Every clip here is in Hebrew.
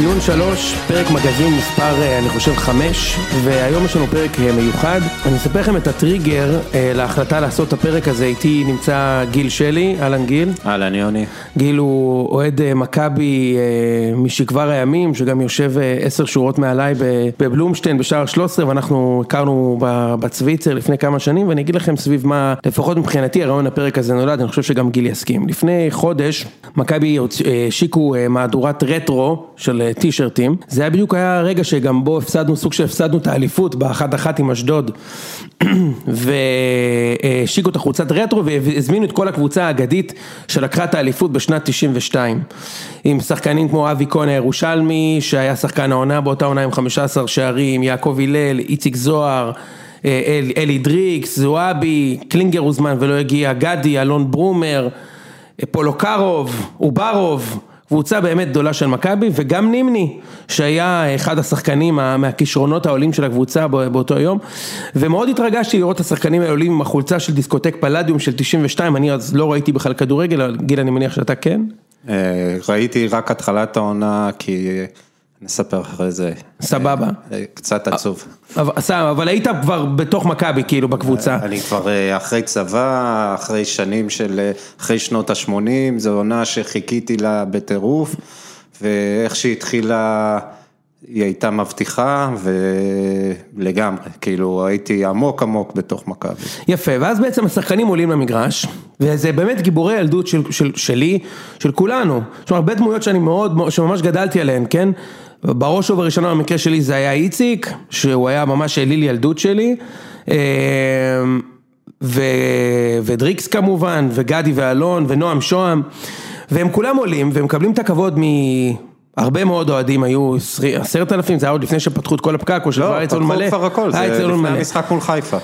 ציון שלוש, פרק מגזין מספר אה, אני חושב חמש והיום יש לנו פרק אה, מיוחד. אני אספר לכם את הטריגר אה, להחלטה לעשות את הפרק הזה. איתי נמצא גיל שלי, אהלן גיל. אהלן יוני. גיל הוא אוהד מכבי משכבר הימים שגם יושב עשר שורות מעליי בבלומשטיין בשער 13 ואנחנו הכרנו בצוויצר לפני כמה שנים ואני אגיד לכם סביב מה לפחות מבחינתי הרעיון הפרק הזה נולד אני חושב שגם גיל יסכים. לפני חודש מכבי השיקו מהדורת רטרו של טישרטים, זה היה בדיוק היה הרגע שגם בו הפסדנו, סוג של הפסדנו את האליפות באחת אחת עם אשדוד והשיקו את החולצת רטרו והזמינו את כל הקבוצה האגדית שלקחה את האליפות בשנת 92 עם שחקנים כמו אבי כהן הירושלמי שהיה שחקן העונה באותה עונה עם 15 שערים, יעקב הלל, איציק זוהר אל, אלי דריקס, זועבי, קלינגר הוזמן ולא הגיע, גדי, אלון ברומר, פולוקרוב, אוברוב קבוצה באמת גדולה של מכבי וגם נימני שהיה אחד השחקנים מהכישרונות העולים של הקבוצה באותו יום ומאוד התרגשתי לראות את השחקנים העולים עם החולצה של דיסקוטק פלדיום של 92 אני אז לא ראיתי בכלל כדורגל גיל אני מניח שאתה כן? אה, ראיתי רק התחלת העונה כי נספר אחרי זה. סבבה. אה, קצת עצוב. אבל היית כבר בתוך מכבי כאילו בקבוצה. אני כבר אה, אחרי צבא, אחרי שנים של, אחרי שנות ה-80, זו עונה שחיכיתי לה בטירוף, ואיך שהיא התחילה, היא הייתה מבטיחה, ולגמרי, כאילו הייתי עמוק עמוק בתוך מכבי. יפה, ואז בעצם השחקנים עולים למגרש, וזה באמת גיבורי ילדות של, של, שלי, של כולנו. אומרת, הרבה דמויות שאני מאוד, שממש גדלתי עליהן, כן? בראש ובראשונה במקרה שלי זה היה איציק, שהוא היה ממש אליל ילדות שלי, אמ, ו... ודריקס כמובן, וגדי ואלון, ונועם שוהם, והם כולם עולים ומקבלים את הכבוד מ... הרבה מאוד אוהדים היו עשרת אלפים, זה היה עוד לפני שפתחו את כל הפקק, או שכבר היה אצלנו מלא. לא, פתחו כבר הכל, זה לפני המשחק מול חיפה.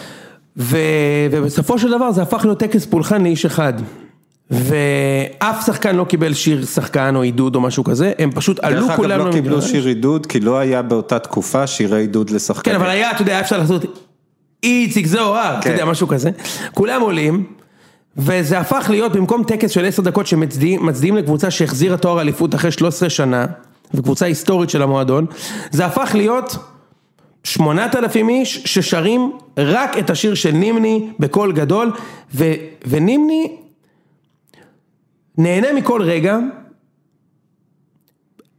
ו... ובסופו של דבר זה הפך להיות טקס פולחן לאיש אחד. ואף שחקן לא קיבל שיר שחקן או עידוד או משהו כזה, הם פשוט עלו כולם. דרך אגב לא קיבלו שיר עידוד, כי לא היה באותה תקופה שירי עידוד לשחקנים. כן, אבל היה, אתה יודע, אפשר לעשות איציק זוהר, אתה יודע, כן. משהו כזה. כולם עולים, וזה הפך להיות במקום טקס של עשר דקות שמצדיעים לקבוצה שהחזירה תואר אליפות אחרי 13 שנה, וקבוצה היסטורית של המועדון, זה הפך להיות שמונת אלפים איש ששרים רק את השיר של נימני בקול גדול, ונימני נהנה מכל רגע,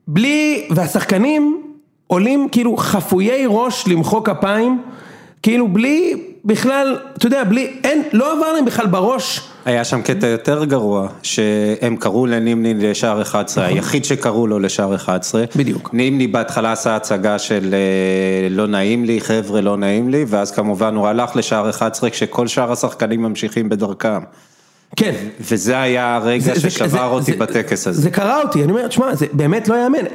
בלי, והשחקנים עולים כאילו חפויי ראש למחוא כפיים, כאילו בלי בכלל, אתה יודע, בלי, אין, לא עבר להם בכלל בראש. היה שם קטע יותר גרוע, שהם קראו לנימני לשער 11, נכון. היחיד שקראו לו לשער 11. בדיוק. נימני בהתחלה עשה הצגה של אה, לא נעים לי, חבר'ה לא נעים לי, ואז כמובן הוא הלך לשער 11 כשכל שאר השחקנים ממשיכים בדרכם. כן. וזה היה הרגע זה, ששבר זה, אותי זה, בטקס הזה. זה קרה אותי, אני אומר, תשמע, זה באמת לא יאמן.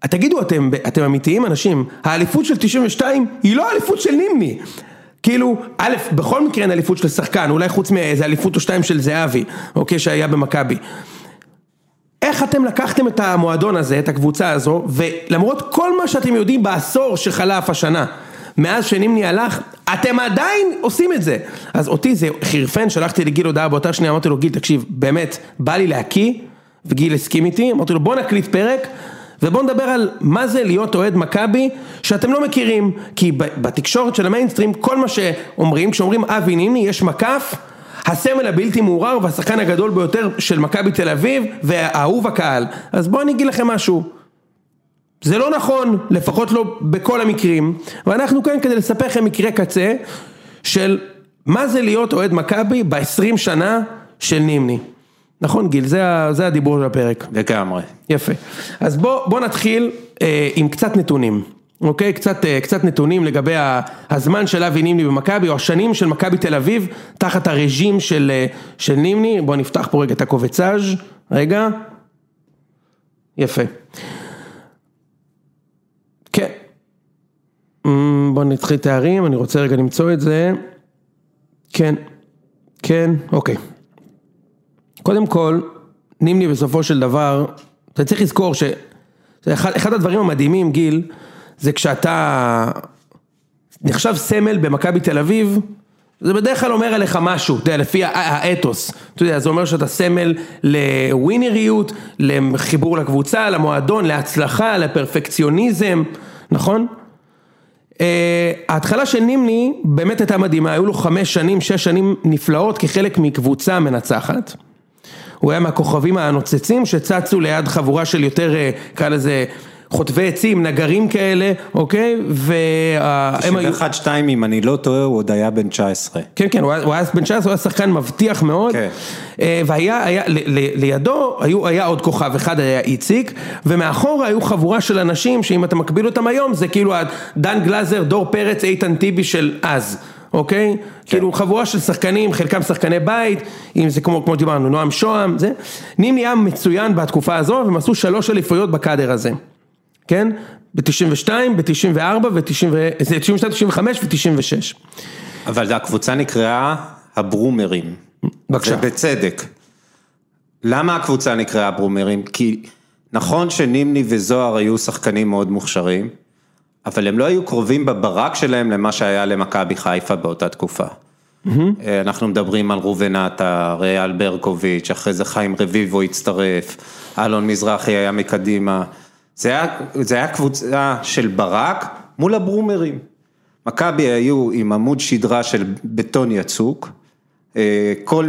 תגידו, אתם, אתם אמיתיים אנשים, האליפות של 92 היא לא האליפות של נימני. כאילו, א', בכל מקרה אין אליפות של שחקן, אולי חוץ מאיזה אליפות או שתיים של זהבי, אוקיי, שהיה במכבי. איך אתם לקחתם את המועדון הזה, את הקבוצה הזו, ולמרות כל מה שאתם יודעים בעשור שחלף השנה, מאז שנימני הלך, אתם עדיין עושים את זה. אז אותי זה חירפן, שלחתי לגיל הודעה באותה שנייה, אמרתי לו, גיל, תקשיב, באמת, בא לי להקיא, וגיל הסכים איתי, אמרתי לו, בוא נקליט פרק, ובוא נדבר על מה זה להיות אוהד מכבי שאתם לא מכירים, כי בתקשורת של המיינסטרים, כל מה שאומרים, כשאומרים אבי נימני, יש מקף, הסמל הבלתי מעורר והשחקן הגדול ביותר של מכבי תל אביב, והאהוב הקהל. אז בואו אני אגיד לכם משהו. זה לא נכון, לפחות לא בכל המקרים, ואנחנו כאן כדי לספר לכם מקרה קצה של מה זה להיות אוהד מכבי ב-20 שנה של נימני. נכון גיל, זה, זה הדיבור של הפרק. לגמרי. יפה. אז בוא, בוא נתחיל אה, עם קצת נתונים, אוקיי? קצת, אה, קצת נתונים לגבי הזמן של אבי נימני במכבי, או השנים של מכבי תל אביב, תחת הרג'ים של, אה, של נימני. בוא נפתח פה רגע את הקובצאז', רגע. יפה. כן. אמ, בוא נתחיל תארים, אני רוצה רגע למצוא את זה. כן, כן, אוקיי. קודם כל, נימני בסופו של דבר, אתה צריך לזכור ש... אחד הדברים המדהימים, גיל, זה כשאתה נחשב סמל במכבי תל אביב, זה בדרך כלל אומר עליך משהו, אתה יודע, לפי האתוס, אתה יודע, זה אומר שאתה סמל לווינריות, לחיבור לקבוצה, למועדון, להצלחה, לפרפקציוניזם, נכון? Uh, ההתחלה של נימני באמת הייתה מדהימה, היו לו חמש שנים, שש שנים נפלאות כחלק מקבוצה מנצחת. הוא היה מהכוכבים הנוצצים שצצו ליד חבורה של יותר, נקרא לזה, חוטבי עצים, נגרים כאלה, אוקיי? והם היו... 91-2 אם אני לא טועה, הוא עוד היה בן 19. כן, כן, הוא היה, בן 19, הוא היה שחקן מבטיח מאוד. כן. אה, והיה, היה, ל, ל, לידו, היו, היה עוד כוכב, אחד היה איציק, ומאחורה היו חבורה של אנשים שאם אתה מקביל אותם היום, זה כאילו דן גלאזר, דור פרץ, איתן טיבי של אז. אוקיי? כן. כאילו חבורה של שחקנים, חלקם שחקני בית, אם זה כמו, כמו דיברנו, נועם שוהם, זה. נימני היה מצוין בתקופה הזו, והם עשו שלוש אליפויות בקאדר הזה. כן? ב-92, ב-94, זה 92, 95 ו-96. אבל הקבוצה נקראה הברומרים. בבקשה. ובצדק. למה הקבוצה נקראה הברומרים? כי נכון שנימני וזוהר היו שחקנים מאוד מוכשרים, אבל הם לא היו קרובים בברק שלהם למה שהיה למכבי חיפה באותה תקופה. Mm-hmm. אנחנו מדברים על ראובן עטר, ריאל ברקוביץ', אחרי זה חיים רביבו הצטרף, אלון מזרחי היה מקדימה. זה היה, זה היה קבוצה של ברק מול הברומרים. מכבי היו עם עמוד שדרה של בטון יצוק, אה, כל,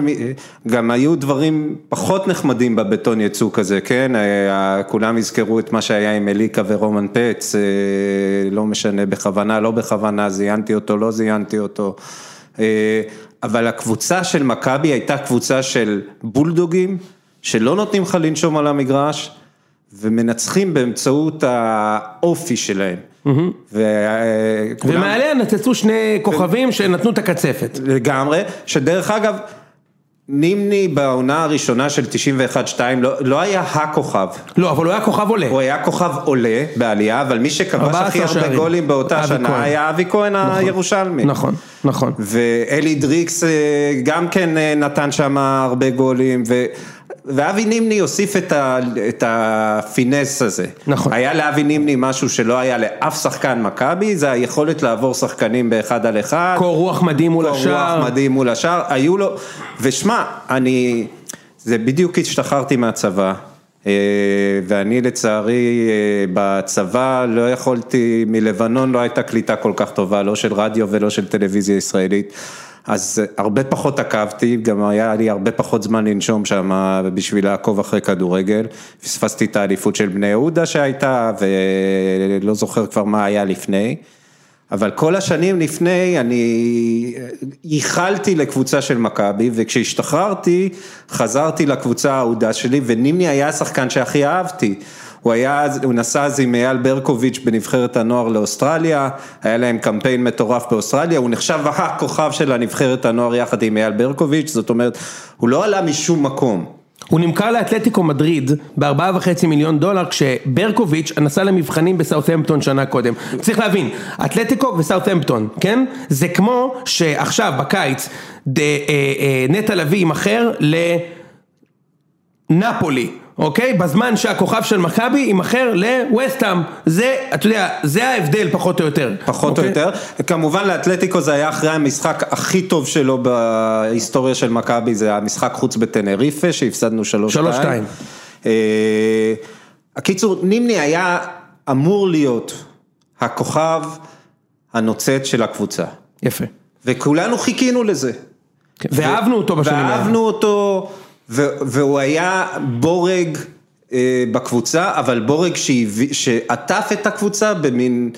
גם היו דברים פחות נחמדים בבטון יצוק הזה, כן? אה, כולם יזכרו את מה שהיה עם אליקה ורומן פץ, אה, לא משנה, בכוונה, לא בכוונה, זיינתי אותו, לא זיינתי אותו. אבל הקבוצה של מכבי הייתה קבוצה של בולדוגים, שלא נותנים לך לנשום על המגרש. ומנצחים באמצעות האופי שלהם. ומעליה נצצו שני כוכבים שנתנו את הקצפת. לגמרי, שדרך אגב, נימני בעונה הראשונה של 91-2 לא, לא היה הכוכב. לא, אבל הוא היה כוכב עולה. הוא היה כוכב עולה בעלייה, אבל מי שכבש הכי הרבה שערים. גולים באותה שנה כהן. היה אבי כהן נכון, הירושלמי. נכון, נכון. ואלי דריקס אה, גם כן אה, נתן שם הרבה גולים. ו... ואבי נימני הוסיף את, ה, את הפינס הזה. נכון. היה לאבי נימני משהו שלא היה לאף שחקן מכבי, זה היכולת לעבור שחקנים באחד על אחד. קור רוח מדהים מול השאר. קור רוח מדהים מול השאר, היו לו, ושמע, אני, זה בדיוק השתחררתי מהצבא. אה, ואני לצערי אה, בצבא לא יכולתי, מלבנון לא הייתה קליטה כל כך טובה, לא של רדיו ולא של טלוויזיה ישראלית. אז הרבה פחות עקבתי, גם היה לי הרבה פחות זמן לנשום שם בשביל לעקוב אחרי כדורגל. פספסתי את האליפות של בני יהודה שהייתה, ולא זוכר כבר מה היה לפני. אבל כל השנים לפני אני ייחלתי לקבוצה של מכבי וכשהשתחררתי חזרתי לקבוצה האהודה שלי ונימני היה השחקן שהכי אהבתי. הוא היה, הוא נסע אז עם אייל ברקוביץ' בנבחרת הנוער לאוסטרליה, היה להם קמפיין מטורף באוסטרליה, הוא נחשב הכוכב של הנבחרת הנוער יחד עם אייל ברקוביץ', זאת אומרת, הוא לא עלה משום מקום. הוא נמכר לאתלטיקו מדריד בארבעה וחצי מיליון דולר כשברקוביץ' נסע למבחנים בסאות'המפטון שנה קודם. צריך להבין, אתלטיקו וסאות'המפטון, כן? זה כמו שעכשיו בקיץ אה, אה, נטע לביא יימכר לנפולי. אוקיי? בזמן שהכוכב של מכבי יימכר לווסטהאם, זה, אתה יודע, זה ההבדל פחות או יותר. פחות אוקיי? או יותר, כמובן לאתלטיקו זה היה אחרי המשחק הכי טוב שלו בהיסטוריה של מכבי, זה המשחק חוץ בטנריפה, שהפסדנו שלוש שתיים. שלוש שתיים. אה, הקיצור, נימני היה אמור להיות הכוכב הנוצץ של הקבוצה. יפה. וכולנו חיכינו לזה. כן. ואהבנו אותו בשנים האלה. ואהבנו אותו. והוא היה בורג אה, בקבוצה, אבל בורג שעטף את הקבוצה במין...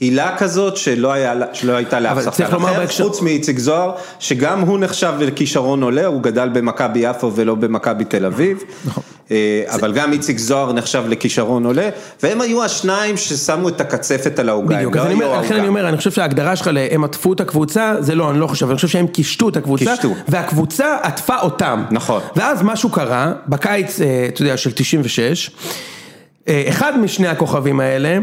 הילה כזאת שלא, היה, שלא הייתה לאף שחקן אחר, בהקשר... חוץ מאיציק זוהר, שגם הוא נחשב לכישרון עולה, הוא גדל במכבי יפו ולא במכבי תל אביב, נכון. אה, אבל גם איציק זוהר נחשב לכישרון עולה, והם היו השניים ששמו את הקצפת על העוגה, בדיוק, לא אני אומר, לכן אני אומר, אני חושב שההגדרה שלך הם עטפו את הקבוצה, זה לא, אני לא חושב, אני חושב שהם קישטו את הקבוצה, קישטו. והקבוצה עטפה אותם. נכון. ואז משהו קרה, בקיץ, אה, אתה יודע, של 96, אה, אחד משני הכוכבים האלה,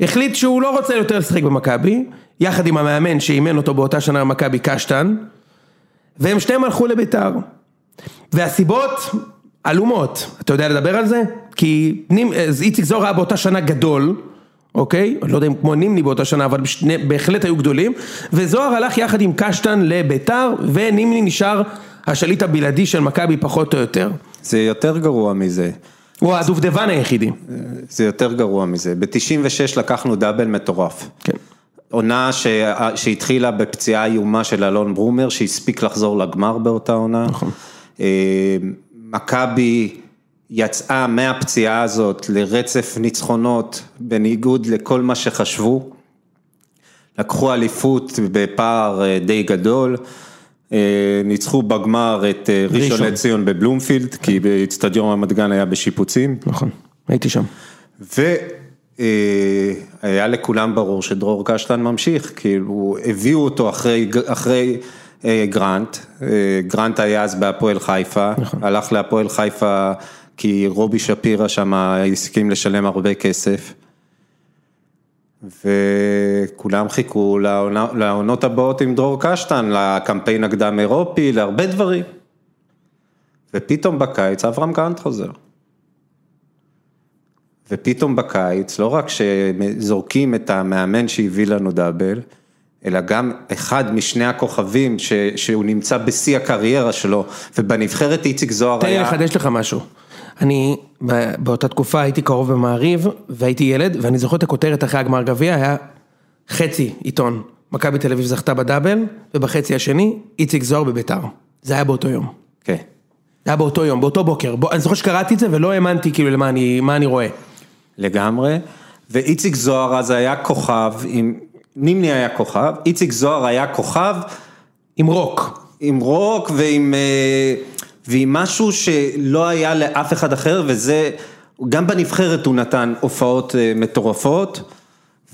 החליט שהוא לא רוצה יותר לשחק במכבי, יחד עם המאמן שאימן אותו באותה שנה במכבי קשטן, והם שניהם הלכו לביתר. והסיבות עלומות, אתה יודע לדבר על זה? כי איציק זוהר היה באותה שנה גדול, אוקיי? אני לא יודע אם כמו נימני באותה שנה, אבל בשני, בהחלט היו גדולים, וזוהר הלך יחד עם קשטן לביתר, ונימני נשאר השליט הבלעדי של מכבי פחות או יותר. זה יותר גרוע מזה. הוא הדובדבן היחידי. זה יותר גרוע מזה. ב-96 לקחנו דאבל מטורף. כן. עונה ש... שהתחילה בפציעה איומה של אלון ברומר, שהספיק לחזור לגמר באותה עונה. נכון. אה, מכבי יצאה מהפציעה הזאת לרצף ניצחונות, בניגוד לכל מה שחשבו. לקחו אליפות בפער אה, די גדול. אה, ניצחו בגמר את אה, ראשון. לציון בבלומפילד, כי באיצטדיון רמת גן היה בשיפוצים. נכון, הייתי שם. והיה לכולם ברור שדרור קשטן ממשיך, כאילו הביאו אותו אחרי, אחרי אה, גרנט, אה, גרנט היה אז בהפועל חיפה, הלך להפועל חיפה כי רובי שפירא שם הסכים לשלם הרבה כסף. וכולם חיכו לעונה, לעונות הבאות עם דרור קשטן, לקמפיין הקדם אירופי, להרבה דברים. ופתאום בקיץ אברהם גרנט חוזר. ופתאום בקיץ, לא רק שזורקים את המאמן שהביא לנו דאבל, אלא גם אחד משני הכוכבים ש, שהוא נמצא בשיא הקריירה שלו, ובנבחרת איציק זוהר תן לי היה... לחדש לך משהו. אני באותה תקופה הייתי קרוב במעריב, והייתי ילד, ואני זוכר את הכותרת אחרי הגמר גביע, היה חצי עיתון, מכבי תל אביב זכתה בדאבל, ובחצי השני, איציק זוהר בביתר. זה היה באותו יום. כן. זה היה באותו יום, באותו בוקר. בוא, אני זוכר שקראתי את זה ולא האמנתי כאילו למה אני, מה אני רואה. לגמרי, ואיציק זוהר אז היה כוכב, עם... נימני היה כוכב, איציק זוהר היה כוכב עם רוק. עם רוק ועם, אה, ועם משהו שלא היה לאף אחד אחר, וזה, גם בנבחרת הוא נתן הופעות אה, מטורפות,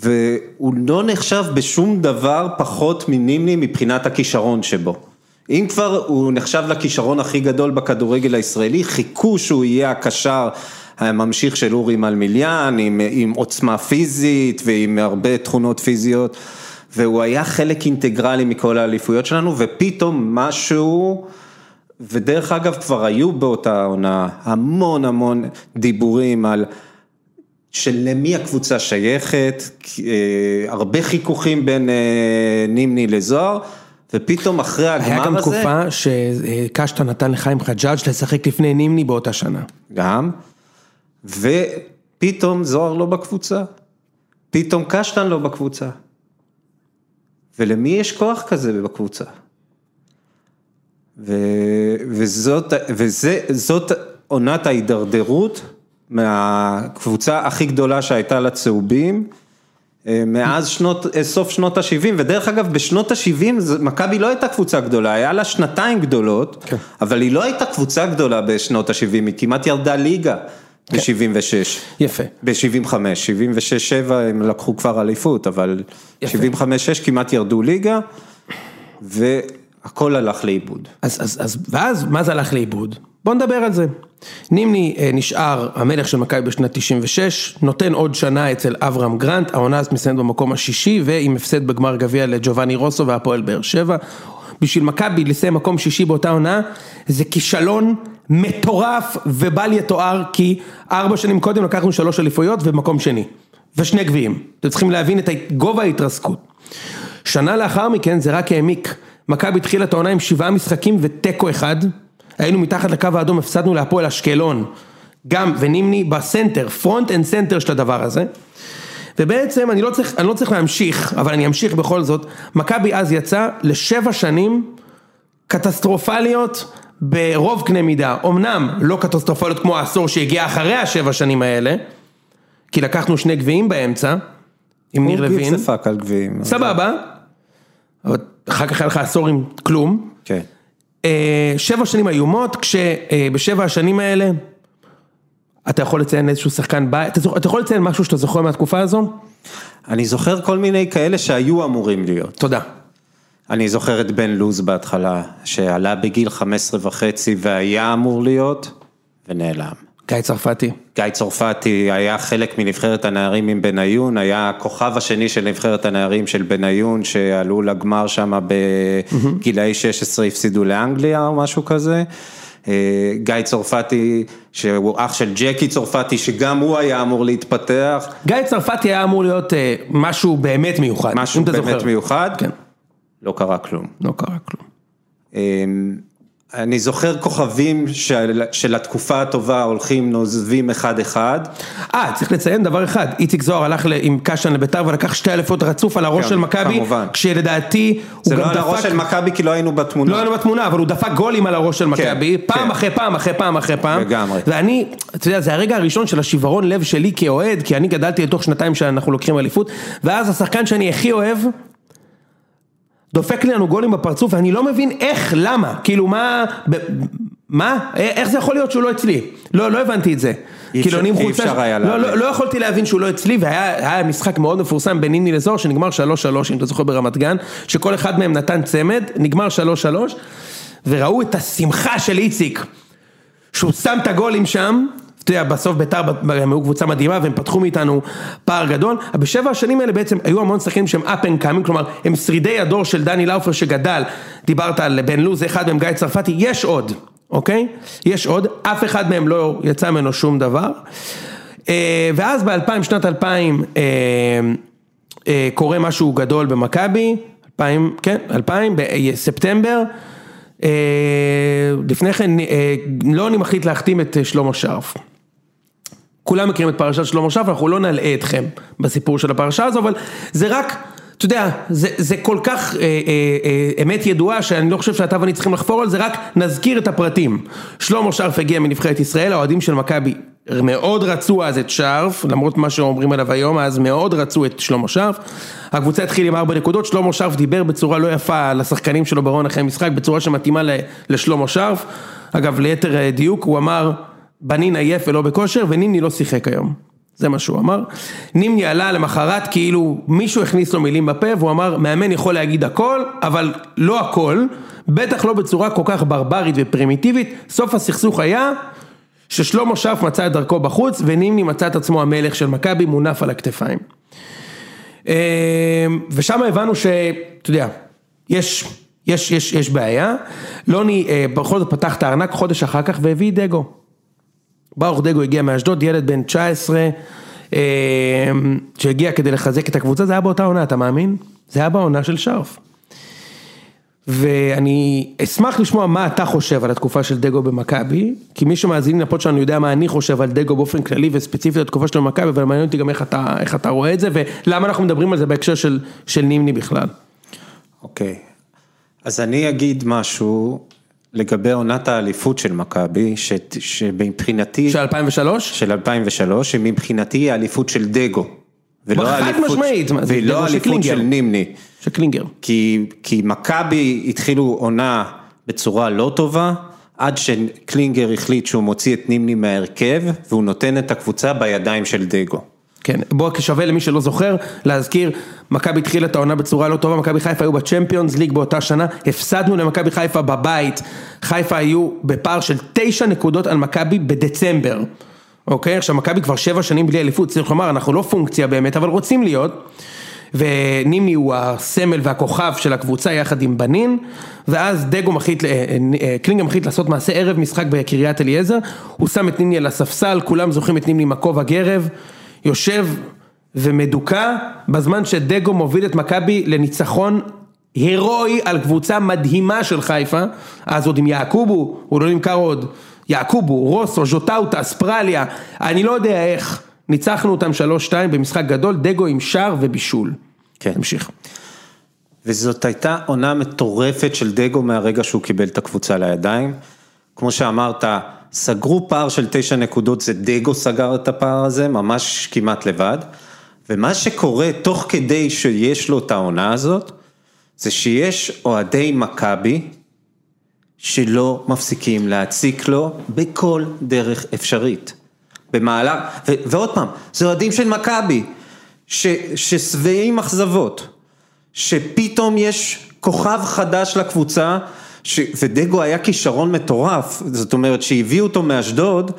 והוא לא נחשב בשום דבר פחות מנימני מבחינת הכישרון שבו. אם כבר הוא נחשב לכישרון הכי גדול בכדורגל הישראלי, חיכו שהוא יהיה הקשר הממשיך של אורי מלמיליאן, עם, עם עוצמה פיזית ועם הרבה תכונות פיזיות, והוא היה חלק אינטגרלי מכל האליפויות שלנו, ופתאום משהו, ודרך אגב כבר היו באותה עונה המון המון דיבורים על של למי הקבוצה שייכת, אה, הרבה חיכוכים בין אה, נימני לזוהר, ופתאום אחרי הגמר הזה... היה גם תקופה שקשטה נתן לחיים חג'אג' לשחק לפני נימני באותה שנה. גם, ופתאום זוהר לא בקבוצה, פתאום קשטן לא בקבוצה. ולמי יש כוח כזה בקבוצה? ו, וזאת, וזה, זאת עונת ההידרדרות מהקבוצה הכי גדולה שהייתה לצהובים, אה, מאז שנות, אה, סוף שנות ה-70, ודרך אגב בשנות ה-70 מכבי לא הייתה קבוצה גדולה, היה לה שנתיים גדולות, כן. אבל היא לא הייתה קבוצה גדולה בשנות ה-70, היא כמעט ירדה ליגה ב-76. יפה. ב-75, 76-7 הם לקחו כבר אליפות, אבל יפה. 75-6 כמעט ירדו ליגה, והכל הלך לאיבוד. אז, אז, אז, ואז מה זה הלך לאיבוד? בוא נדבר על זה. נימני אה, נשאר המלך של מכבי בשנת 96, נותן עוד שנה אצל אברהם גרנט, העונה הזאת מסיימת במקום השישי, ועם הפסד בגמר גביע לג'ובאני רוסו והפועל באר שבע. בשביל מכבי לסיים מקום שישי באותה עונה, זה כישלון מטורף ובל יתואר, כי ארבע שנים קודם לקחנו שלוש אליפויות ומקום שני. ושני גביעים. אתם צריכים להבין את גובה ההתרסקות. שנה לאחר מכן זה רק העמיק. מכבי התחילה את העונה עם שבעה משחקים ותיקו אחד. היינו מתחת לקו האדום, הפסדנו להפועל אשקלון. גם ונימני ב center, front and center של הדבר הזה. ובעצם אני לא צריך, אני לא צריך להמשיך, אבל אני אמשיך בכל זאת. מכבי אז יצא לשבע שנים קטסטרופליות ברוב קנה מידה. אמנם לא קטסטרופליות כמו העשור שהגיע אחרי השבע שנים האלה, כי לקחנו שני גביעים באמצע, עם ניר הוא לוין. ספק על גביעים. סבבה, אבל אחר כך היה לך עשור עם כלום. כן. אה, שבע שנים איומות, כשבשבע השנים האלה, אתה יכול לציין איזשהו שחקן בית, אתה אתה יכול לציין משהו שאתה זוכר מהתקופה הזו? אני זוכר כל מיני כאלה שהיו אמורים להיות. תודה. אני זוכר את בן לוז בהתחלה, שעלה בגיל 15 וחצי והיה אמור להיות, ונעלם. גיא צרפתי. גיא צרפתי היה חלק מנבחרת הנערים עם בניון, היה הכוכב השני של נבחרת הנערים של בניון, שעלו לגמר שם בגילאי 16, הפסידו לאנגליה או משהו כזה. אה, גיא צרפתי, שהוא אח של ג'קי צרפתי, שגם הוא היה אמור להתפתח. גיא צרפתי היה אמור להיות אה, משהו באמת מיוחד, משהו באמת זוכר. מיוחד, כן, לא קרה כלום. לא קרה כלום. אני זוכר כוכבים של, של התקופה הטובה הולכים, נוזבים אחד אחד. אה, צריך לציין דבר אחד, איציק זוהר הלך עם קשן לביתר ולקח שתי אליפות רצוף על הראש כן, של מכבי. כשלדעתי הוא זה גם לא על הראש דפק, של מכבי כי לא היינו בתמונה. לא היינו בתמונה, אבל הוא דפק גולים על הראש של מכבי, פעם כן. אחרי פעם אחרי פעם אחרי פעם, לגמרי. ואני, אתה יודע, זה הרגע הראשון של השברון לב שלי כאוהד, כי אני גדלתי לתוך שנתיים שאנחנו לוקחים אליפות, ואז השחקן שאני הכי אוהב, דופק לנו גולים בפרצוף, ואני לא מבין איך, למה, כאילו מה, ב, מה, איך זה יכול להיות שהוא לא אצלי? לא, לא הבנתי את זה. אי כאילו אני עם אי אפשר היה לא. לא, לא יכולתי להבין שהוא לא אצלי, והיה היה משחק מאוד מפורסם בין נימני לזוהר, שנגמר 3-3, אם אתה זוכר ברמת גן, שכל אחד מהם נתן צמד, נגמר 3-3, וראו את השמחה של איציק, שהוא שם את הגולים שם, אתה יודע, בסוף ביתר הם היו קבוצה מדהימה והם פתחו מאיתנו פער גדול, בשבע השנים האלה בעצם היו המון שחקנים שהם up and coming, כלומר הם שרידי הדור של דני לאופר שגדל, דיברת על בן לוז, אחד מהם גיא צרפתי, יש עוד, אוקיי? יש עוד, אף אחד מהם לא יצא ממנו שום דבר, אה, ואז ב-2000, שנת 2000, אה, אה, קורה משהו גדול במכבי, 2000, כן, 2000, בספטמבר, לפני כן אה, לוני מחליט להחתים את שלמה שרף. כולם מכירים את פרשת שלמה שרף, אנחנו לא נלאה אתכם בסיפור של הפרשה הזו, אבל זה רק, אתה יודע, זה, זה כל כך אה, אה, אה, אמת ידועה שאני לא חושב שאתה ואני צריכים לחפור על זה, רק נזכיר את הפרטים. שלמה שרף הגיע מנבחרת ישראל, האוהדים של מכבי מאוד רצו אז את שרף, למרות מה שאומרים עליו היום, אז מאוד רצו את שלמה שרף. הקבוצה התחילה עם ארבע נקודות, שלמה שרף דיבר בצורה לא יפה לשחקנים שלו ברון אחרי המשחק, בצורה שמתאימה לשלמה שרף. אגב, ליתר אה, דיוק, הוא אמר, בנין עייף ולא בכושר, ונימני לא שיחק היום. זה מה שהוא אמר. נימני עלה למחרת כאילו מישהו הכניס לו מילים בפה והוא אמר מאמן יכול להגיד הכל אבל לא הכל בטח לא בצורה כל כך ברברית ופרימיטיבית סוף הסכסוך היה ששלמה שרף מצא את דרכו בחוץ ונימני מצא את עצמו המלך של מכבי מונף על הכתפיים. אה, ושם הבנו שאתה יודע יש יש יש יש בעיה לוני אה, בכל זאת פתח את הארנק חודש אחר כך והביא דגו. ברוך דגו הגיע מאשדוד, ילד בן 19, אה, שהגיע כדי לחזק את הקבוצה, זה היה באותה עונה, אתה מאמין? זה היה בעונה של שרף. ואני אשמח לשמוע מה אתה חושב על התקופה של דגו במכבי, כי מי שמאזין לפוד שלנו יודע מה אני חושב על דגו באופן כללי וספציפית התקופה שלו במכבי, אבל מעניין אותי גם איך אתה, איך אתה רואה את זה, ולמה אנחנו מדברים על זה בהקשר של, של נימני בכלל. אוקיי, אז אני אגיד משהו לגבי עונת האליפות של מכבי, ש- שמבחינתי, של 2003? של 2003, שמבחינתי היא האליפות של דגו. ולא האליפות- משמעית, ולא האליפות. של נימני. של קלינגר. כי, כי מכבי התחילו עונה בצורה לא טובה, עד שקלינגר החליט שהוא מוציא את נימני מההרכב, והוא נותן את הקבוצה בידיים של דגו. כן, בוא שווה למי שלא זוכר, להזכיר, מכבי התחילה את העונה בצורה לא טובה, מכבי חיפה היו בצ'מפיונס ליג באותה שנה, הפסדנו למכבי חיפה בבית, חיפה היו בפער של תשע נקודות על מכבי בדצמבר, אוקיי? עכשיו מכבי כבר שבע שנים בלי אליפות, צריך לומר, אנחנו לא פונקציה באמת, אבל רוצים להיות. ונימי הוא הסמל והכוכב של הקבוצה יחד עם בנין, ואז דגו מחליט, אה, אה, קלינגר מחליט לעשות מעשה ערב משחק בקריית אליעזר, הוא שם את נימני על הספסל, כולם זוכרים את נימני עם הכובע גרב, יושב ומדוכא, בזמן שדגו מוביל את מכבי לניצחון הירואי על קבוצה מדהימה של חיפה, אז עוד עם יעקובו, הוא לא נמכר עוד, יעקובו, רוסו, ז'וטאוטה, אספרליה, אני לא יודע איך, ניצחנו אותם 3-2 במשחק גדול, דגו עם שער ובישול. כן. תמשיך. וזאת הייתה עונה מטורפת של דגו מהרגע שהוא קיבל את הקבוצה לידיים. כמו שאמרת, סגרו פער של תשע נקודות, זה דגו סגר את הפער הזה, ממש כמעט לבד. ומה שקורה תוך כדי שיש לו את העונה הזאת, זה שיש אוהדי מכבי שלא מפסיקים להציק לו בכל דרך אפשרית. במהלך, ו, ועוד פעם, זה אוהדים של מכבי, ששבעים אכזבות. שפתאום יש כוכב חדש לקבוצה. ודגו היה כישרון מטורף, זאת אומרת שהביאו אותו מאשדוד,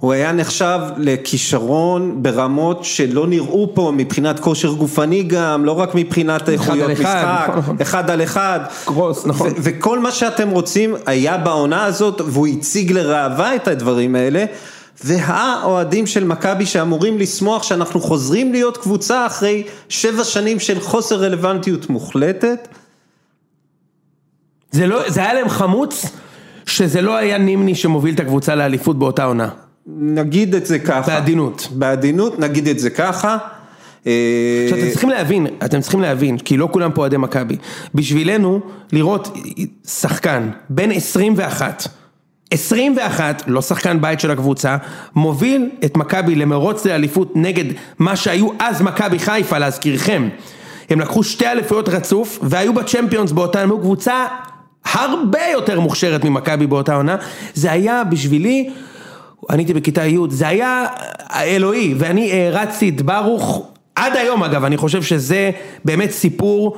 הוא היה נחשב לכישרון ברמות שלא נראו פה מבחינת כושר גופני גם, לא רק מבחינת איכויות משחק, נכון, נכון. אחד על אחד. קרוס, נכון. ו- וכל מה שאתם רוצים היה בעונה הזאת, והוא הציג לראווה את הדברים האלה. והאוהדים של מכבי שאמורים לשמוח שאנחנו חוזרים להיות קבוצה אחרי שבע שנים של חוסר רלוונטיות מוחלטת. זה לא, זה היה להם חמוץ שזה לא היה נימני שמוביל את הקבוצה לאליפות באותה עונה. נגיד את זה ככה. בעדינות. בעדינות, נגיד את זה ככה. אה, עכשיו אתם צריכים להבין, אתם צריכים להבין, כי לא כולם פה אוהדי מכבי. בשבילנו, לראות שחקן בן 21, 21, לא שחקן בית של הקבוצה, מוביל את מכבי למרוץ לאליפות נגד מה שהיו אז מכבי חיפה, להזכירכם. הם לקחו שתי אליפויות רצוף, והיו בצ'מפיונס באותה, הם היו קבוצה הרבה יותר מוכשרת ממכבי באותה עונה. זה היה בשבילי, אני הייתי בכיתה י', זה היה אלוהי, ואני הערצתי את ברוך, עד היום אגב, אני חושב שזה באמת סיפור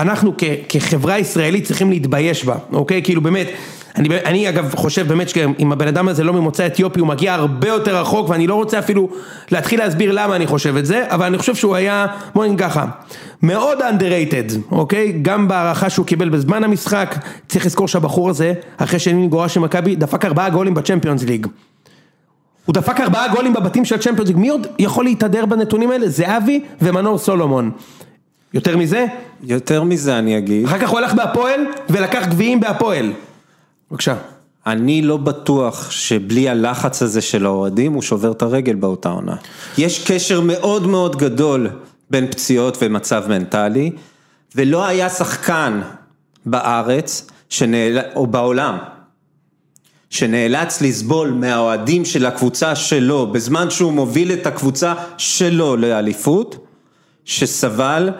שאנחנו כ- כחברה ישראלית צריכים להתבייש בה, אוקיי? כאילו באמת, אני, אני אגב חושב באמת שאם הבן אדם הזה לא ממוצא אתיופי הוא מגיע הרבה יותר רחוק ואני לא רוצה אפילו להתחיל להסביר למה אני חושב את זה, אבל אני חושב שהוא היה, בוא נגיד ככה, מאוד underrated, אוקיי? גם בהערכה שהוא קיבל בזמן המשחק, צריך לזכור שהבחור הזה, אחרי שני גורש של מכבי, דפק ארבעה גולים בצ'מפיונס ליג. הוא דפק ארבעה גולים בבתים של הצ'מפיונס ליג, מי עוד יכול להתהדר בנתונים האלה? זהבי ומנור סולומון. יותר מזה? יותר מזה אני אגיד. אחר כך הוא הלך בהפועל ולקח גביעים בהפועל. בבקשה. אני לא בטוח שבלי הלחץ הזה של האוהדים הוא שובר את הרגל באותה עונה. יש קשר מאוד מאוד גדול בין פציעות ומצב מנטלי, ולא היה שחקן בארץ, שנאל... או בעולם, שנאלץ לסבול מהאוהדים של הקבוצה שלו, בזמן שהוא מוביל את הקבוצה שלו לאליפות, שסבל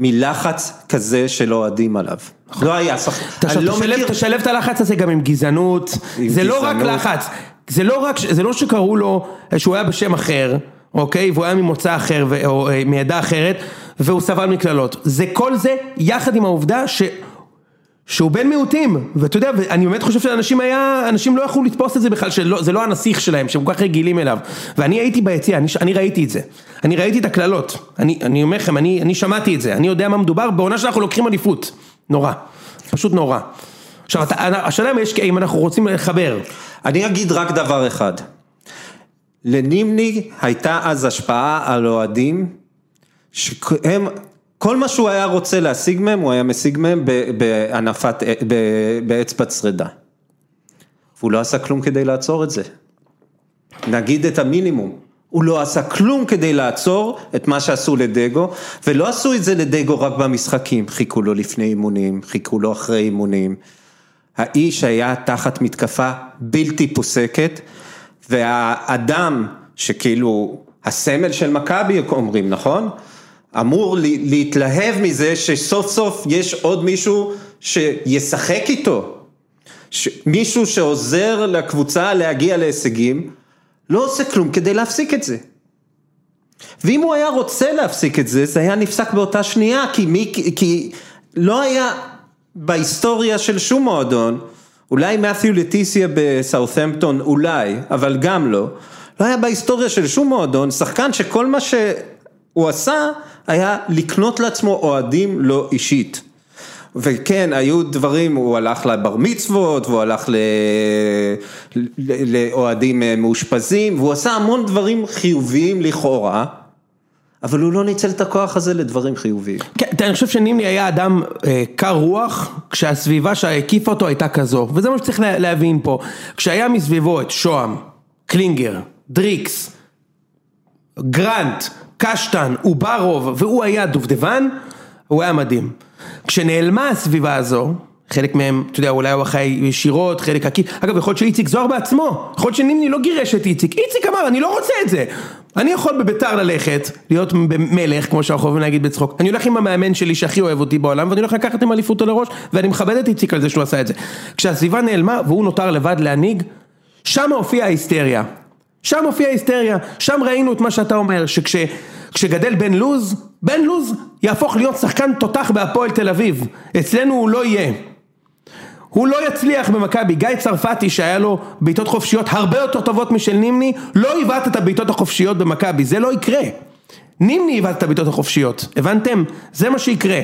מלחץ כזה של אוהדים עליו. לא היה אני לא תשלב, מכיר... תשלב את הלחץ הזה גם עם גזענות, זה לא רק. לחץ, זה לא רק, זה לא שקראו לו שהוא היה בשם אחר, אוקיי, והוא היה ממוצא אחר או אה, מעדה אחרת, והוא סבל מקללות, זה כל זה יחד עם העובדה ש... שהוא בן מיעוטים, ואתה יודע, ואני באמת חושב שאנשים היה, אנשים לא יכלו לתפוס את זה בכלל, שזה לא הנסיך שלהם, שהם כל כך רגילים אליו. ואני הייתי ביציע, אני, אני ראיתי את זה. אני ראיתי את הקללות. אני, אני אומר לכם, אני, אני שמעתי את זה. אני יודע מה מדובר, בעונה שאנחנו לוקחים אליפות. נורא. פשוט נורא. עכשיו, אתה, השאלה אם יש, אם אנחנו רוצים לחבר. אני אגיד רק דבר אחד. לנימני הייתה אז השפעה על אוהדים, שהם, כל מה שהוא היה רוצה להשיג מהם, הוא היה משיג מהם בהנפת, ב- באצבע צרידה. והוא לא עשה כלום כדי לעצור את זה. נגיד את המינימום. הוא לא עשה כלום כדי לעצור את מה שעשו לדגו, ולא עשו את זה לדגו רק במשחקים, חיכו לו לפני אימונים, חיכו לו אחרי אימונים. האיש היה תחת מתקפה בלתי פוסקת, והאדם שכאילו הסמל של מכבי אומרים, נכון? אמור להתלהב מזה שסוף סוף יש עוד מישהו שישחק איתו. ש- מישהו שעוזר לקבוצה להגיע להישגים, לא עושה כלום כדי להפסיק את זה. ואם הוא היה רוצה להפסיק את זה, זה היה נפסק באותה שנייה, כי, מי, כי לא היה בהיסטוריה של שום מועדון, אולי מת'יו לטיסיה בסאות'מפטון, אולי, אבל גם לא, לא היה בהיסטוריה של שום מועדון, שחקן שכל מה שהוא עשה, היה לקנות לעצמו אוהדים לא אישית. וכן, היו דברים, הוא הלך לבר מצוות, והוא הלך ל... לאוהדים אה, מאושפזים, והוא עשה המון דברים חיוביים לכאורה, אבל הוא לא ניצל את הכוח הזה לדברים חיוביים. כן, אני חושב שנימני היה אדם אה, קר רוח, כשהסביבה שהקיפה אותו הייתה כזו, וזה מה שצריך לה, להבין פה. כשהיה מסביבו את שוהם, קלינגר, דריקס, גרנט, קשטן, אוברוב, והוא היה דובדבן, הוא היה מדהים. כשנעלמה הסביבה הזו, חלק מהם, אתה יודע, אולי הוא אחראי ישירות, חלק עקיף, אגב, יכול להיות שאיציק זוהר בעצמו, יכול להיות שנימני לא גירש את איציק, איציק אמר, אני לא רוצה את זה. אני יכול בביתר ללכת, להיות מלך, כמו שאנחנו אוהבים להגיד בצחוק, אני הולך עם המאמן שלי שהכי אוהב אותי בעולם, ואני הולך לקחת עם אליפות על הראש, ואני מכבד את איציק על זה שהוא עשה את זה. כשהסביבה נעלמה, והוא נותר לבד להנהיג, שם הופיעה ההיסטריה. שם הופיעה ההיסטריה, שם ראינו את מה שאתה אומר, שכשגדל בן לוז, בן לוז יהפוך להיות שחקן תותח בהפועל תל אביב, אצלנו הוא לא יהיה. הוא לא יצליח במכבי, גיא צרפתי שהיה לו בעיטות חופשיות הרבה יותר טובות משל נימני, לא עיוות את הבעיטות החופשיות במכבי, זה לא יקרה. נימני עיוות את הבעיטות החופשיות, הבנתם? זה מה שיקרה.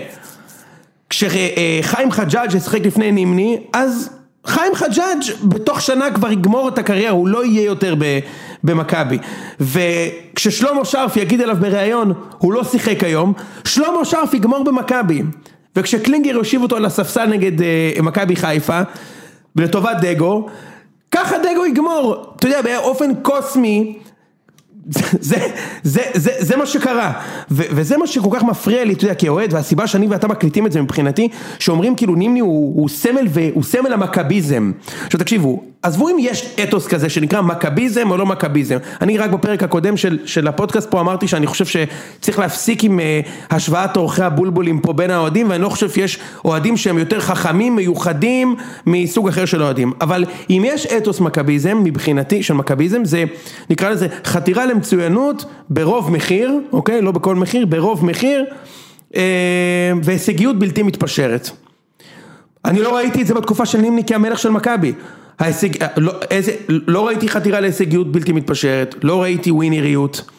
כשחיים חג'אג' ישחק לפני נימני, אז חיים חג'אג' בתוך שנה כבר יגמור את הקריירה, הוא לא יהיה יותר במכבי. וכששלמה שרף יגיד אליו בריאיון, הוא לא שיחק היום, שלמה שרף יגמור במכבי. וכשקלינגר יושיב אותו על הספסל נגד uh, מכבי חיפה, לטובת דגו, ככה דגו יגמור, אתה יודע, באופן קוסמי, זה, זה, זה, זה מה שקרה, ו, וזה מה שכל כך מפריע לי, אתה יודע, כאוהד, והסיבה שאני ואתה מקליטים את זה מבחינתי, שאומרים כאילו נימני הוא, הוא סמל והוא סמל המכביזם. עכשיו תקשיבו, עזבו אם יש אתוס כזה שנקרא מכביזם או לא מכביזם, אני רק בפרק הקודם של, של הפודקאסט פה אמרתי שאני חושב שצריך להפסיק עם uh, השוואת אורחי הבולבולים פה בין האוהדים, ואני לא חושב שיש אוהדים שהם יותר חכמים, מיוחדים, מסוג אחר של אוהדים, אבל אם יש אתוס מכביזם, מבחינתי, של מכביזם, זה נקרא לזה חתירה למצוינות ברוב מחיר, אוקיי? לא בכל מחיר, ברוב מחיר, uh, והישגיות בלתי מתפשרת. אני לא ראיתי את זה בתקופה של נימני כמלך של מכבי. ההישג, לא, איזה, לא ראיתי חתירה להישגיות בלתי מתפשרת, לא ראיתי ווינריות,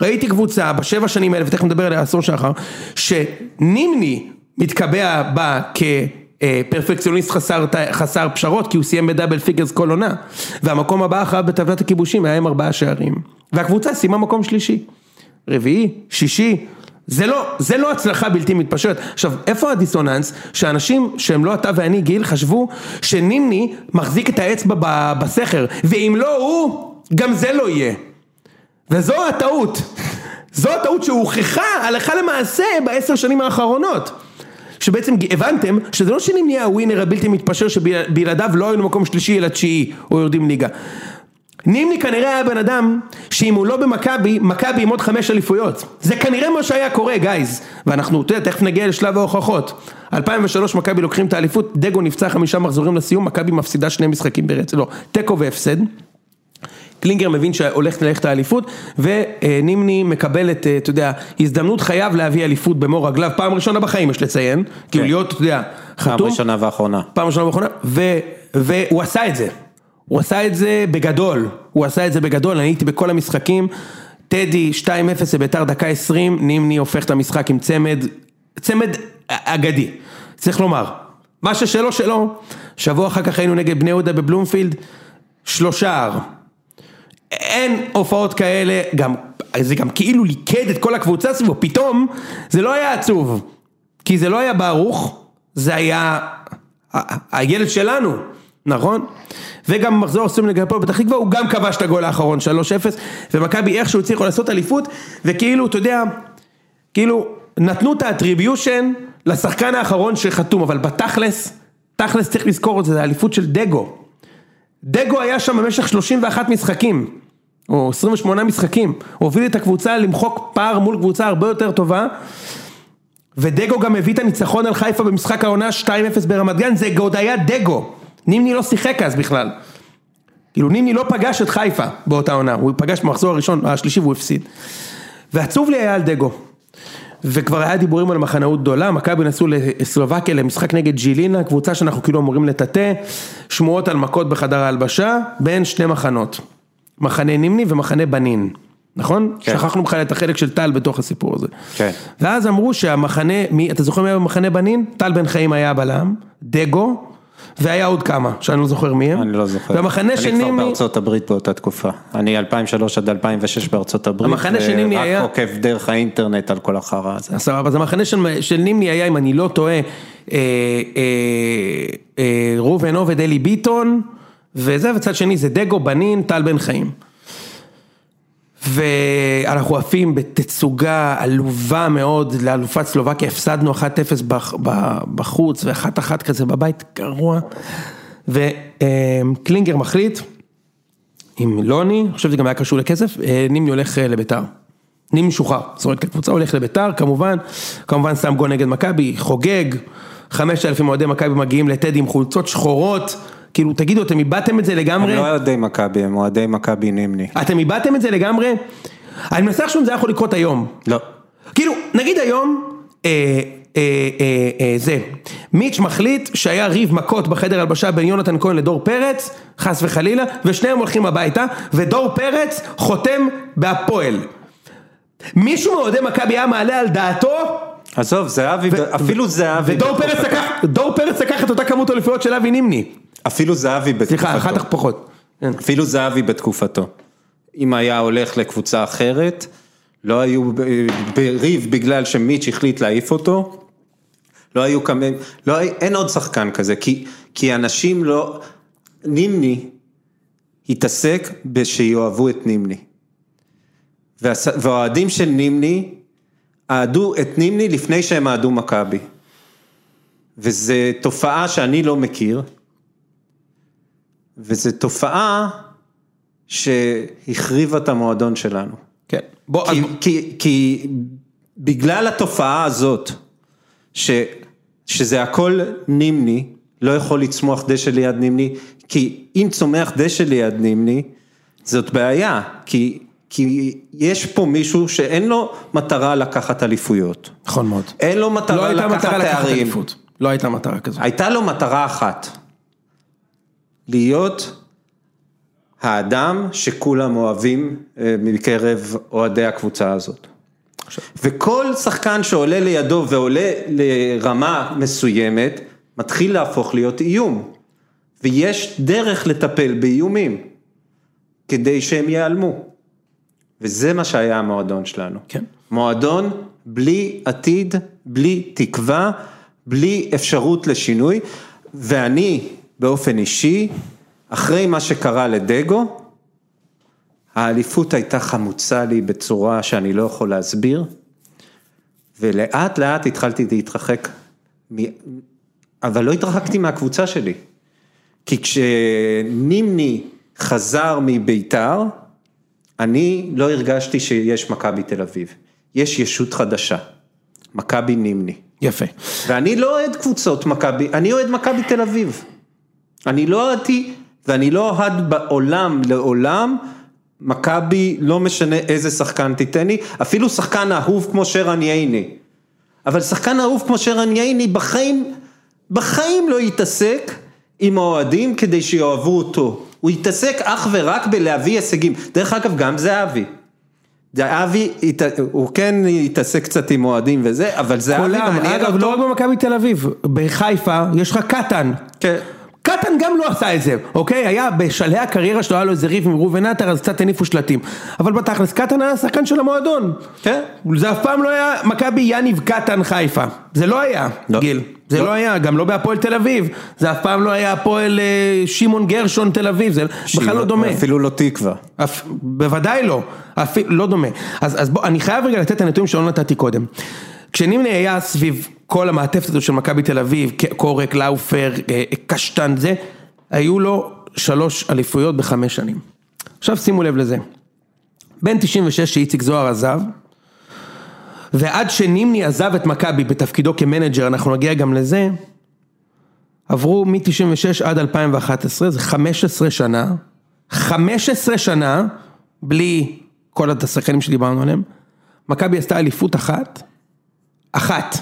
ראיתי קבוצה בשבע שנים האלה, ותכף נדבר על העשור שאחר, שנימני מתקבע בה כפרפקציוניסט חסר, חסר פשרות, כי הוא סיים ב double figures כל עונה, והמקום הבא אחריו בטבלת הכיבושים היה עם ארבעה שערים, והקבוצה סיימה מקום שלישי, רביעי, שישי, זה לא, זה לא הצלחה בלתי מתפשרת. עכשיו, איפה הדיסוננס שאנשים שהם לא אתה ואני גיל חשבו שנימני מחזיק את האצבע בסכר, ואם לא הוא, גם זה לא יהיה. וזו הטעות. זו הטעות שהוכחה הלכה למעשה בעשר שנים האחרונות. שבעצם הבנתם שזה לא שנימני הווינר הבלתי מתפשר שבלעדיו לא היינו מקום שלישי אלא תשיעי או יורדים ליגה. נימני כנראה היה בן אדם שאם הוא לא במכבי, מכבי עם עוד חמש אליפויות. זה כנראה מה שהיה קורה, גייז. ואנחנו, אתה יודע, תכף נגיע לשלב ההוכחות. 2003 מכבי לוקחים את האליפות, דגו נפצע חמישה מחזורים לסיום, מכבי מפסידה שני משחקים ברצף, לא, תיקו והפסד. קלינגר מבין שהולכת ללכת האליפות, ונימני מקבל את, אתה יודע, הזדמנות חייו להביא אליפות במו רגליו, פעם ראשונה בחיים יש לציין, כאילו להיות, אתה יודע, חתום. פעם ראשונה ואחרונה. פעם ראשונה ואחרונה, והוא עשה את זה. הוא עשה את זה בגדול, הוא עשה את זה בגדול, אני הייתי בכל המשחקים, טדי 2-0 לביתר דקה 20, נימני הופך את המשחק עם צמד, צמד אגדי, צריך לומר, מה ששלו שלו, שבוע אחר כך היינו נגד בני יהודה בבלומפילד, שלושה, אין הופעות כאלה, גם, זה גם כאילו ליכד את כל הקבוצה סביבו, פתאום זה לא היה עצוב, כי זה לא היה ברוך, זה היה הילד שלנו, נכון? וגם מחזור עושים לגבי הפועל פתח תקווה, הוא גם כבש את הגול האחרון 3-0, ומכבי איכשהו הצליחו לעשות אליפות, וכאילו, אתה יודע, כאילו, נתנו את האטריביושן לשחקן האחרון שחתום, אבל בתכלס, תכלס צריך לזכור את זה, זה האליפות של דגו. דגו היה שם במשך 31 משחקים, או 28 משחקים, הוא הוביל את הקבוצה למחוק פער מול קבוצה הרבה יותר טובה, ודגו גם הביא את הניצחון על חיפה במשחק העונה 2-0 ברמת גן, זה עוד היה דגו. נימני לא שיחק אז בכלל. כאילו נימני לא פגש את חיפה באותה עונה, הוא פגש במחזור הראשון, השלישי והוא הפסיד. ועצוב לי היה על דגו. וכבר היה דיבורים על מחנאות גדולה, מכבי נסעו לסלובקיה למשחק נגד ג'ילינה, קבוצה שאנחנו כאילו אמורים לטאטא, שמועות על מכות בחדר ההלבשה, בין שני מחנות. מחנה נימני ומחנה בנין. נכון? כן. שכחנו בכלל את החלק של טל בתוך הסיפור הזה. כן. ואז אמרו שהמחנה, מי, אתה זוכר מי היה במחנה בנין? טל בן חיים היה בלם, דגו, והיה עוד כמה, שאני לא זוכר מי הם. אני לא זוכר. והמחנה של נימני... אני כבר בארצות הברית באותה תקופה. אני 2003 עד 2006 בארצות הברית. המחנה של נימני היה... ורק עוקב דרך האינטרנט על כל החרא הזה. סבבה, אז המחנה של, של נימני היה, אם אני לא טועה, אה, אה, אה, ראובן עובד, אלי ביטון, וזה, וצד שני זה דגו, בנין, טל בן חיים. ואנחנו עפים בתצוגה עלובה מאוד לאלופת סלובקיה, הפסדנו 1-0 בחוץ ו-1-1 כזה בבית, גרוע. וקלינגר מחליט עם לוני, אני חושב שזה גם היה קשור לכסף, נימני הולך לביתר. נימני משוחרר, זורק את הקבוצה, הולך לביתר כמובן, כמובן שם גול נגד מכבי, חוגג, 5,000 אוהדי מכבי מגיעים לטדי עם חולצות שחורות. כאילו תגידו, אתם איבדתם את זה לגמרי? הם לא אוהדי מכבי, הם אוהדי מכבי נימני. אתם איבדתם את זה לגמרי? אני מנסה לחשוב אם זה היה יכול לקרות היום. לא. כאילו, נגיד היום, אה, אה, אה, זה, מיץ' מחליט שהיה ריב מכות בחדר הלבשה בין יונתן כהן לדור פרץ, חס וחלילה, ושניהם הולכים הביתה, ודור פרץ חותם בהפועל. מישהו מאוהדי מכבי היה מעלה על דעתו עזוב, זהבי, אפילו זהבי. ודור פרץ לקח את אותה כמות אליפויות של אבי נימני. אפילו זהבי בתקופתו. סליחה, אחת פחות. כן. אפילו זהבי בתקופתו. אם היה הולך לקבוצה אחרת, לא היו בריב בגלל שמיץ' החליט להעיף אותו, לא היו כמה, לא, אין עוד שחקן כזה, כי, כי אנשים לא, נימני התעסק בשיאהבו את נימני. והאוהדים של נימני אהדו את נימני לפני שהם אהדו מכבי. וזו תופעה שאני לא מכיר, וזו תופעה שהחריבה את המועדון שלנו. כן. בוא, כי, אז... כי, כי בגלל התופעה הזאת, ש, שזה הכל נימני, לא יכול לצמוח דשא ליד נימני, כי אם צומח דשא ליד נימני, זאת בעיה, כי כי יש פה מישהו שאין לו מטרה לקחת אליפויות. נכון מאוד. אין לו מטרה לא לקחת תארים. לא הייתה מטרה כזאת. הייתה לו מטרה אחת. להיות האדם שכולם אוהבים אה, מקרב אוהדי הקבוצה הזאת. וכל שחקן שעולה לידו ועולה לרמה מסוימת, מתחיל להפוך להיות איום. ויש דרך לטפל באיומים, כדי שהם ייעלמו. וזה מה שהיה המועדון שלנו. כן. מועדון בלי עתיד, בלי תקווה, בלי אפשרות לשינוי, ואני באופן אישי, אחרי מה שקרה לדגו, האליפות הייתה חמוצה לי בצורה שאני לא יכול להסביר, ולאט לאט התחלתי להתרחק, אבל לא התרחקתי מהקבוצה שלי. כי כשנימני חזר מביתר, אני לא הרגשתי שיש מכבי תל אביב, יש ישות חדשה, מכבי נימני. יפה. ואני לא אוהד קבוצות מכבי, אני אוהד מכבי תל אביב. אני לא אוהדתי, ואני לא אוהד בעולם לעולם, מכבי, לא משנה איזה שחקן תיתן לי, אפילו שחקן אהוב כמו שרן ייני. אבל שחקן אהוב כמו שרן ייני בחיים, בחיים לא יתעסק עם האוהדים כדי שיאהבו אותו. הוא התעסק אך ורק בלהביא הישגים, דרך אגב גם זהבי. זהבי, הוא כן התעסק קצת עם אוהדים וזה, אבל זהבי גם נראה אגב, לא רק במכבי תל אביב, בחיפה יש לך קטן. כן. קטן גם לא עשה את זה, אוקיי? היה בשלהי הקריירה שלו, היה לו איזה ריב עם ראובן עטר, אז קצת הניפו שלטים. אבל בתכלס, קטן היה שחקן של המועדון. כן. זה אף פעם לא היה מכבי יניב קטן חיפה. זה לא היה, לא. גיל. זה לא. לא היה, גם לא בהפועל תל אביב. זה אף פעם לא היה הפועל אה, שמעון גרשון תל אביב, זה בכלל לא דומה. אפילו לא תקווה. אפ... בוודאי לא, אפילו לא דומה. אז, אז בוא, אני חייב רגע לתת את הנתונים שלא נתתי קודם. כשנימני היה סביב כל המעטפת הזו של מכבי תל אביב, קורק, לאופר, אה, קשטן, זה, היו לו שלוש אליפויות בחמש שנים. עכשיו שימו לב לזה. בין 96 שאיציק זוהר עזב, ועד שנימני עזב את מכבי בתפקידו כמנג'ר, אנחנו נגיע גם לזה, עברו מ-96 עד 2011, זה 15 שנה, 15 שנה, בלי כל השחקנים שדיברנו עליהם, מכבי עשתה אליפות אחת, אחת,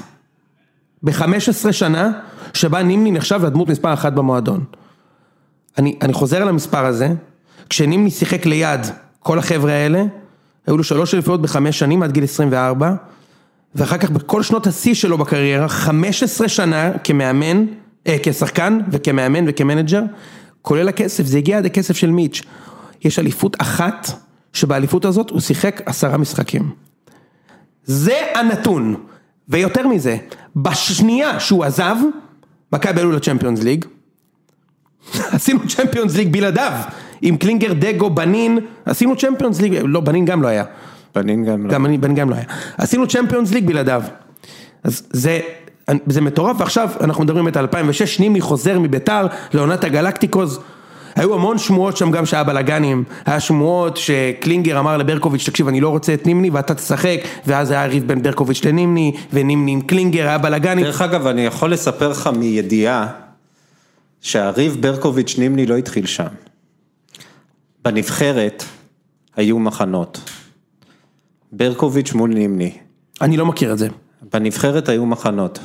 ב-15 שנה, שבה נימני נחשב לדמות מספר אחת במועדון. אני, אני חוזר על המספר הזה, כשנימני שיחק ליד כל החבר'ה האלה, היו לו שלוש אליפויות בחמש שנים עד גיל 24, ואחר כך בכל שנות השיא שלו בקריירה, 15 שנה כמאמן, אה, כשחקן וכמאמן וכמנג'ר, כולל הכסף, זה הגיע עד הכסף של מיץ'. יש אליפות אחת, שבאליפות הזאת הוא שיחק עשרה משחקים. זה הנתון. ויותר מזה, בשנייה שהוא עזב, מכבי עלו לצ'מפיונס ליג, עשינו צ'מפיונס ליג בלעדיו, עם קלינגר, דגו, בנין, עשינו צ'מפיונס ליג, לא, בנין גם לא היה. בנין גם לא. גם בנין גם לא היה. עשינו צ'מפיונס ליג בלעדיו. אז זה, זה מטורף, ועכשיו אנחנו מדברים את 2006, נימי חוזר מביתר לעונת הגלקטיקוז. היו המון שמועות שם גם שהיה בלאגנים, היה שמועות שקלינגר אמר לברקוביץ' תקשיב אני לא רוצה את נימני ואתה תשחק ואז היה ריב בין ברקוביץ' לנימני ונימני עם קלינגר היה בלאגנים. דרך אגב אני יכול לספר לך מידיעה שהריב ברקוביץ' נימני לא התחיל שם. בנבחרת היו מחנות. ברקוביץ' מול נימני. אני לא מכיר את זה. בנבחרת היו מחנות.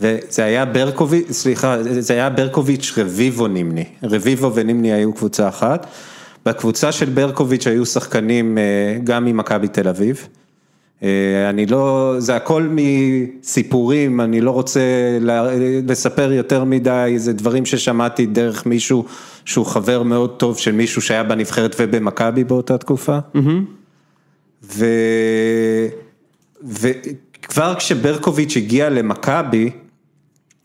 וזה היה ברקוביץ', סליחה, זה היה ברקוביץ' רביבו נימני, רביבו ונימני היו קבוצה אחת, בקבוצה של ברקוביץ' היו שחקנים אה, גם ממכבי תל אביב, אה, אני לא, זה הכל מסיפורים, אני לא רוצה לספר יותר מדי, זה דברים ששמעתי דרך מישהו שהוא חבר מאוד טוב של מישהו שהיה בנבחרת ובמכבי באותה תקופה. ו... וכבר כשברקוביץ' הגיע למכבי,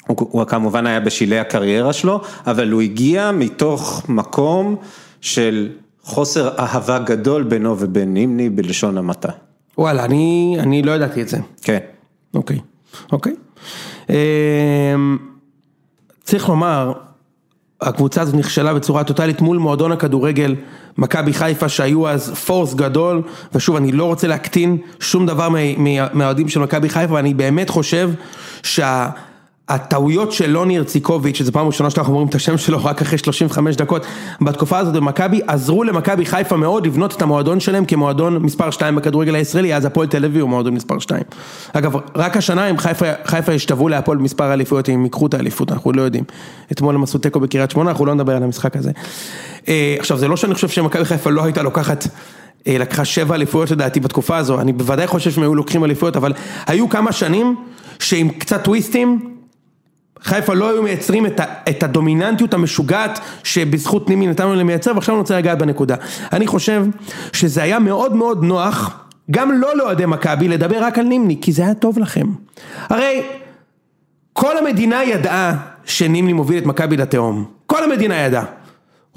הוא, הוא כמובן היה בשלהי הקריירה שלו, אבל הוא הגיע מתוך מקום של חוסר אהבה גדול בינו ובין נימני בלשון המעטה. וואלה, אני, אני לא ידעתי את זה. כן. אוקיי, אוקיי. אמ, צריך לומר, הקבוצה הזאת נכשלה בצורה טוטאלית מול מועדון הכדורגל מכבי חיפה שהיו אז פורס גדול ושוב אני לא רוצה להקטין שום דבר מהאוהדים של מכבי חיפה ואני באמת חושב שה... הטעויות של לוני ארציקוביץ', שזו פעם ראשונה שאנחנו אומרים את השם שלו רק אחרי 35 דקות, בתקופה הזאת במכבי, עזרו למכבי חיפה מאוד לבנות את המועדון שלהם כמועדון מספר 2 בכדורגל הישראלי, אז הפועל תל אביב הוא מועדון מספר 2. אגב, רק השנה הם חיפה, חיפה השתוו להפועל מספר אליפויות, אם ייקחו את האליפות, אנחנו לא יודעים. אתמול הם עשו תיקו בקריית שמונה, אנחנו לא נדבר על המשחק הזה. אה, עכשיו, זה לא שאני חושב שמכבי חיפה לא הייתה לוקחת... אה, לקחה שבע אליפויות לדעתי בתקופה הזו, אני בוודאי חושב שהם היו לוקחים אליפויות, אבל היו כמה שנים שעם קצת טוויסטים, חיפה לא היו מייצרים את, ה, את הדומיננטיות המשוגעת שבזכות נימי נתנו להם לייצר ועכשיו אני רוצה לגעת בנקודה. אני חושב שזה היה מאוד מאוד נוח, גם לא לאוהדי מכבי, לדבר רק על נימני, כי זה היה טוב לכם. הרי כל המדינה ידעה שנימני מוביל את מכבי לתהום. כל המדינה ידעה.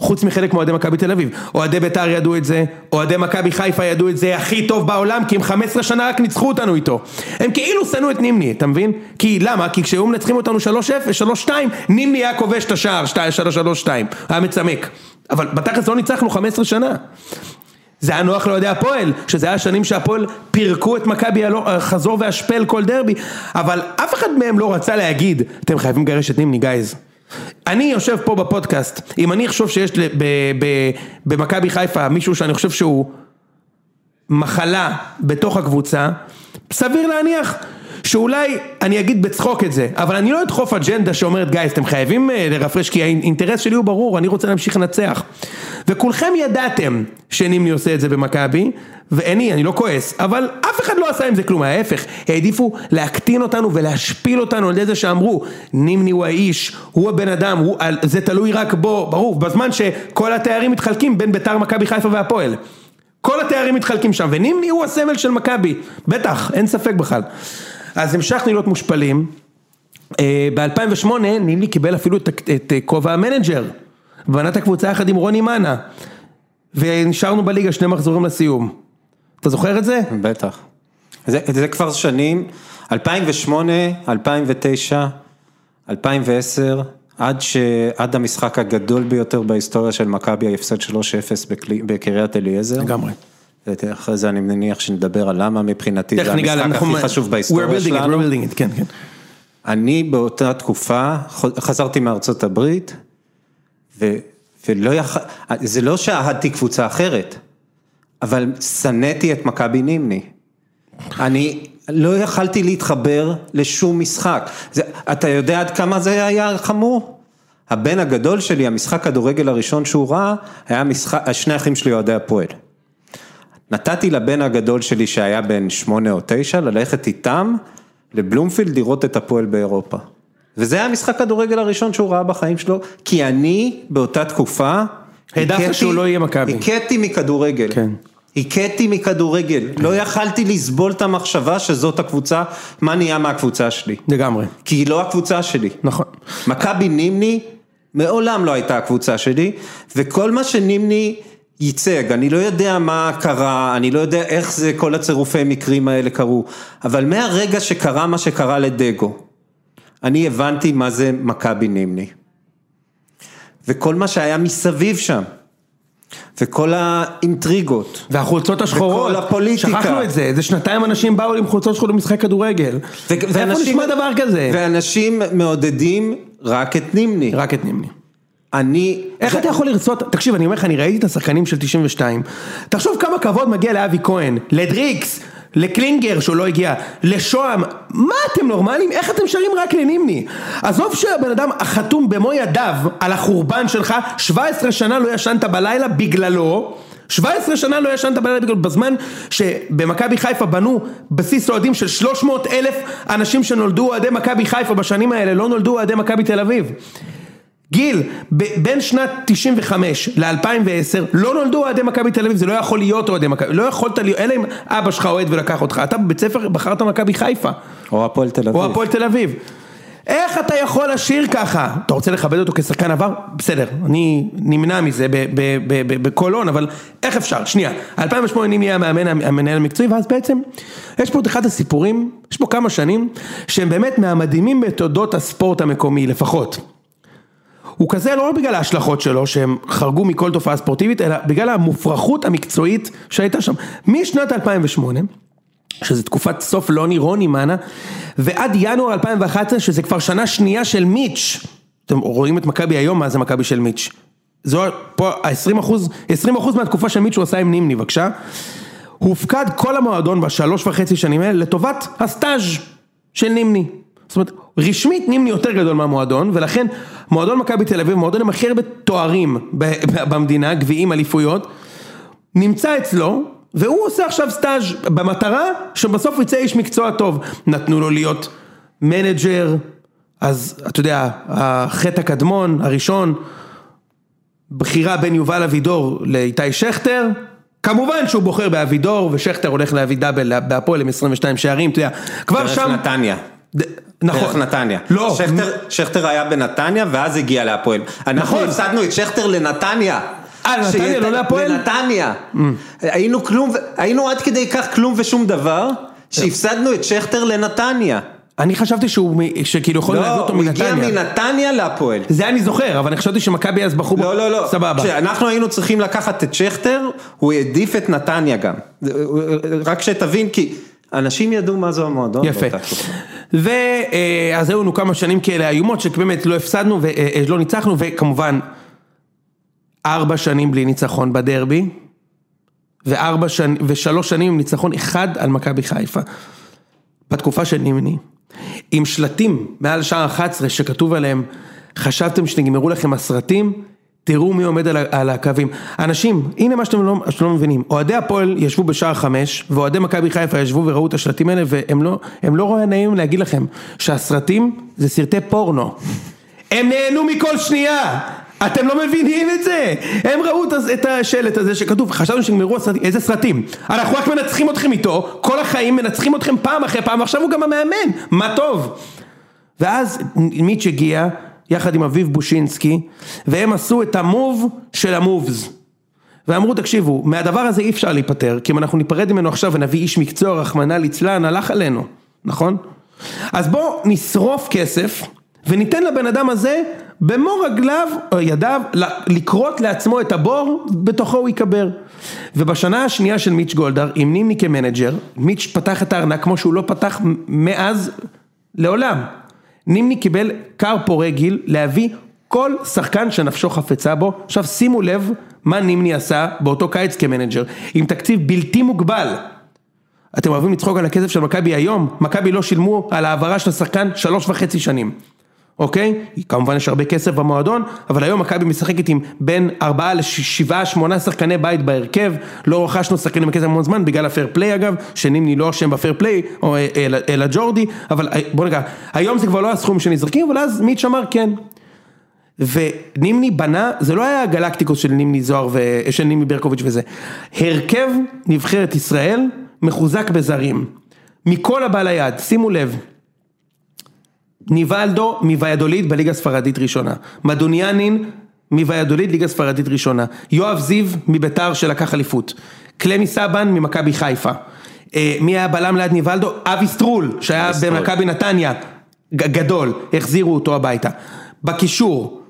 חוץ מחלק מאוהדי מכבי תל אביב, אוהדי בית"ר ידעו את זה, אוהדי מכבי חיפה ידעו את זה הכי טוב בעולם כי הם 15 שנה רק ניצחו אותנו איתו. הם כאילו שנאו את נימני, אתה מבין? כי למה? כי כשהיו מנצחים אותנו 3-0, 3-2, נימני היה כובש את השער 3-3-2, היה מצמק. אבל בתכלס לא ניצחנו 15 שנה. זה היה נוח לאוהדי הפועל, שזה היה שנים שהפועל פירקו את מכבי חזור והשפל כל דרבי, אבל אף אחד מהם לא רצה להגיד, אתם חייבים לגרש את נימני גייז. אני יושב פה בפודקאסט, אם אני אחשוב שיש במכבי חיפה מישהו שאני חושב שהוא מחלה בתוך הקבוצה, סביר להניח שאולי אני אגיד בצחוק את זה, אבל אני לא אדחוף אג'נדה שאומרת גייז אתם חייבים אה, לרפרש כי האינטרס שלי הוא ברור, אני רוצה להמשיך לנצח. וכולכם ידעתם שנימני עושה את זה במכבי, ואני, אני לא כועס, אבל אף אחד לא עשה עם זה כלום, ההפך, העדיפו להקטין אותנו ולהשפיל אותנו על ידי זה שאמרו, נימני הוא האיש, הוא הבן אדם, הוא, זה תלוי רק בו, ברור, בזמן שכל התארים מתחלקים בין ביתר, מכבי חיפה והפועל. כל התארים מתחלקים שם, ונימני הוא הסמל של מכבי, בטח, אין ספק בכלל. אז המשכנו להיות מושפלים, אה, ב-2008 נימני קיבל אפילו את כובע המנג'ר, בנת הקבוצה יחד עם רוני מנה, ונשארנו בליגה שני מחזורים לסיום. אתה זוכר את זה? בטח. זה, זה כבר שנים, 2008, 2009, 2010, עד, ש... עד המשחק הגדול ביותר בהיסטוריה של מכבי, ההפסד 3-0 בקריית אליעזר. לגמרי. אחרי זה אני מניח שנדבר על למה מבחינתי זה המשחק הכי חשוב בהיסטוריה שלנו. It, כן, כן. אני באותה תקופה, חזרתי מארצות הברית, ו... ולא יח... זה לא שאהדתי קבוצה אחרת. אבל שנאתי את מכבי נימני. אני לא יכלתי להתחבר לשום משחק. זה, אתה יודע עד כמה זה היה חמור? הבן הגדול שלי, המשחק כדורגל הראשון שהוא ראה, היה משחק, שני אחים שלי אוהדי הפועל. נתתי לבן הגדול שלי שהיה בן שמונה או תשע, ללכת איתם לבלומפילד לראות את הפועל באירופה. וזה היה המשחק כדורגל הראשון שהוא ראה בחיים שלו, כי אני באותה תקופה, העדפת שהוא לא יהיה מכבי. הכיתי מכדורגל. כן. הכיתי מכדורגל, לא יכלתי לסבול את המחשבה שזאת הקבוצה, מה נהיה מהקבוצה שלי. לגמרי. כי היא לא הקבוצה שלי. נכון. מכבי נימני מעולם לא הייתה הקבוצה שלי, וכל מה שנימני ייצג, אני לא יודע מה קרה, אני לא יודע איך זה, כל הצירופי מקרים האלה קרו, אבל מהרגע שקרה מה שקרה לדגו, אני הבנתי מה זה מכבי נימני. וכל מה שהיה מסביב שם. וכל האינטריגות. והחולצות השחורות. וכל הפוליטיקה. שכחנו את זה, איזה שנתיים אנשים באו עם חולצות שחורות למשחק כדורגל. ו- איפה ואנשים- נשמע דבר כזה? ואנשים מעודדים רק את נימני. רק את נימני. אני... איך אתה יכול לרצות, תקשיב אני אומר לך, אני ראיתי את השחקנים של 92, תחשוב כמה כבוד מגיע לאבי כהן, לדריקס, לקלינגר שהוא לא הגיע, לשוהם, מה אתם נורמלים? איך אתם שרים רק לנימני? עזוב שהבן אדם החתום במו ידיו על החורבן שלך, 17 שנה לא ישנת בלילה בגללו, 17 שנה לא ישנת בלילה בגללו, בזמן שבמכבי חיפה בנו בסיס אוהדים של 300 אלף אנשים שנולדו אוהדי מכבי חיפה בשנים האלה, לא נולדו אוהדי מכבי תל אביב. גיל, בין שנת 95 ל-2010 לא נולדו אוהדי מכבי תל אביב, זה לא יכול להיות אוהדי מכבי, לא יכולת להיות, אלא אם אבא שלך אוהד ולקח אותך, אתה בבית ספר בחרת מכבי חיפה. או הפועל תל אביב. או הפועל תל אביב. איך אתה יכול לשיר ככה? אתה רוצה לכבד אותו כשחקן עבר? בסדר, אני נמנע מזה בכל הון, אבל איך אפשר? שנייה, 2008 נימי היה המאמן המנהל המקצועי, ואז בעצם יש פה את אחד הסיפורים, יש פה כמה שנים, שהם באמת מהמדהימים בתולדות הספורט המקומי לפחות. הוא כזה לא בגלל ההשלכות שלו שהם חרגו מכל תופעה ספורטיבית, אלא בגלל המופרכות המקצועית שהייתה שם. משנת 2008, שזה תקופת סוף לוני רוני מאנה, ועד ינואר 2011, שזה כבר שנה שנייה של מיץ', אתם רואים את מכבי היום, מה זה מכבי של מיץ'. זו פה ה-20 אחוז, 20 אחוז מהתקופה של מיץ' הוא עשה עם נימני, בבקשה. הופקד כל המועדון בשלוש וחצי שנים האלה לטובת הסטאז' של נימני. זאת אומרת, רשמית נימני יותר גדול מהמועדון, ולכן מועדון מכבי תל אביב, מועדון עם הכי הרבה תוארים במדינה, גביעים, אליפויות, נמצא אצלו, והוא עושה עכשיו סטאז' במטרה שבסוף יצא איש מקצוע טוב. נתנו לו להיות מנג'ר, אז אתה יודע, החטא הקדמון, הראשון, בחירה בין יובל אבידור לאיתי שכטר, כמובן שהוא בוחר באבידור ושכטר הולך להביא דאבל בהפועל עם 22 שערים, אתה יודע, כבר שם... דרך נתניה. נכון. דרך נתניה. לא. שכטר, שכטר היה בנתניה ואז הגיע להפועל. אנחנו נכון. הפסדנו את שכטר לנתניה. אה, לנתניה, שיהיה- לא להפועל? לנתניה. היינו כלום, היינו עד כדי כך כלום ושום דבר, שהפסדנו את שכטר לנתניה. אני חשבתי שהוא, שכאילו יכול להביא לא, אותו הוא הגיע מנתניה. מנתניה להפועל. זה אני זוכר, אבל אני חשבתי שמכבי אז בחרו... לא, לא, לא. סבבה. כשאנחנו היינו צריכים לקחת את שכטר, הוא העדיף את נתניה גם. רק שתבין, כי אנשים ידעו מה זו המועדון. יפה. ואז היו לנו כמה שנים כאלה איומות שבאמת לא הפסדנו ולא ניצחנו וכמובן ארבע שנים בלי ניצחון בדרבי וארבע שנים ושלוש שנים עם ניצחון אחד על מכבי חיפה בתקופה של נימני עם שלטים מעל שער 11 שכתוב עליהם חשבתם שנגמרו לכם הסרטים תראו מי עומד על, על הקווים. אנשים, הנה מה שאתם לא, שאתם לא מבינים, אוהדי הפועל ישבו בשער חמש, ואוהדי מכבי חיפה ישבו וראו את השלטים האלה, והם לא, לא רואה נעים להגיד לכם שהסרטים זה סרטי פורנו. הם נהנו מכל שנייה! אתם לא מבינים את זה! הם ראו את השלט הזה שכתוב, חשבנו שנגמרו הסרטים, איזה סרטים? אנחנו רק מנצחים אתכם איתו, כל החיים מנצחים אתכם פעם אחרי פעם, ועכשיו הוא גם המאמן, מה טוב! ואז מיץ' הגיע, יחד עם אביב בושינסקי, והם עשו את המוב של המובס. ואמרו, תקשיבו, מהדבר הזה אי אפשר להיפטר, כי אם אנחנו ניפרד ממנו עכשיו ונביא איש מקצוע, רחמנא ליצלן, הלך עלינו, נכון? אז בואו נשרוף כסף, וניתן לבן אדם הזה, במו רגליו או ידיו, ל- לכרות לעצמו את הבור, בתוכו הוא ייקבר. ובשנה השנייה של מיץ' גולדהר, עם נימני כמנג'ר, מיץ' פתח את הארנק כמו שהוא לא פתח מאז לעולם. נימני קיבל כר פורה גיל להביא כל שחקן שנפשו חפצה בו. עכשיו שימו לב מה נימני עשה באותו קיץ כמנג'ר, עם תקציב בלתי מוגבל. אתם אוהבים לצחוק על הכסף של מכבי היום? מכבי לא שילמו על העברה של השחקן שלוש וחצי שנים. אוקיי? כמובן יש הרבה כסף במועדון, אבל היום מכבי משחקת עם בין ארבעה לשבעה, שמונה שחקני בית בהרכב, לא רכשנו שחקנים בכסף המון זמן, בגלל הפייר פליי אגב, שנימני לא אשם בפייר פליי, או, אה, אלא, ג'ורדי, אבל אה, בוא נרגע, היום זה כבר לא הסכום שנזרקים, אבל אז מיץ' אמר כן. ונימני בנה, זה לא היה הגלקטיקוס של נימני זוהר ושל נימני ברקוביץ' וזה, הרכב נבחרת ישראל מחוזק בזרים, מכל הבא ליד, שימו לב, ניבלדו מוויאדוליד בליגה הספרדית ראשונה, מדוניאנין מוויאדוליד ליגה ספרדית ראשונה, יואב זיו מביתר שלקח אליפות, קלמי סבן ממכבי חיפה, אה, מי היה בלם ליד ניבלדו? אבי סטרול שהיה. במכבי נתניה, גדול, החזירו אותו הביתה, בקישור,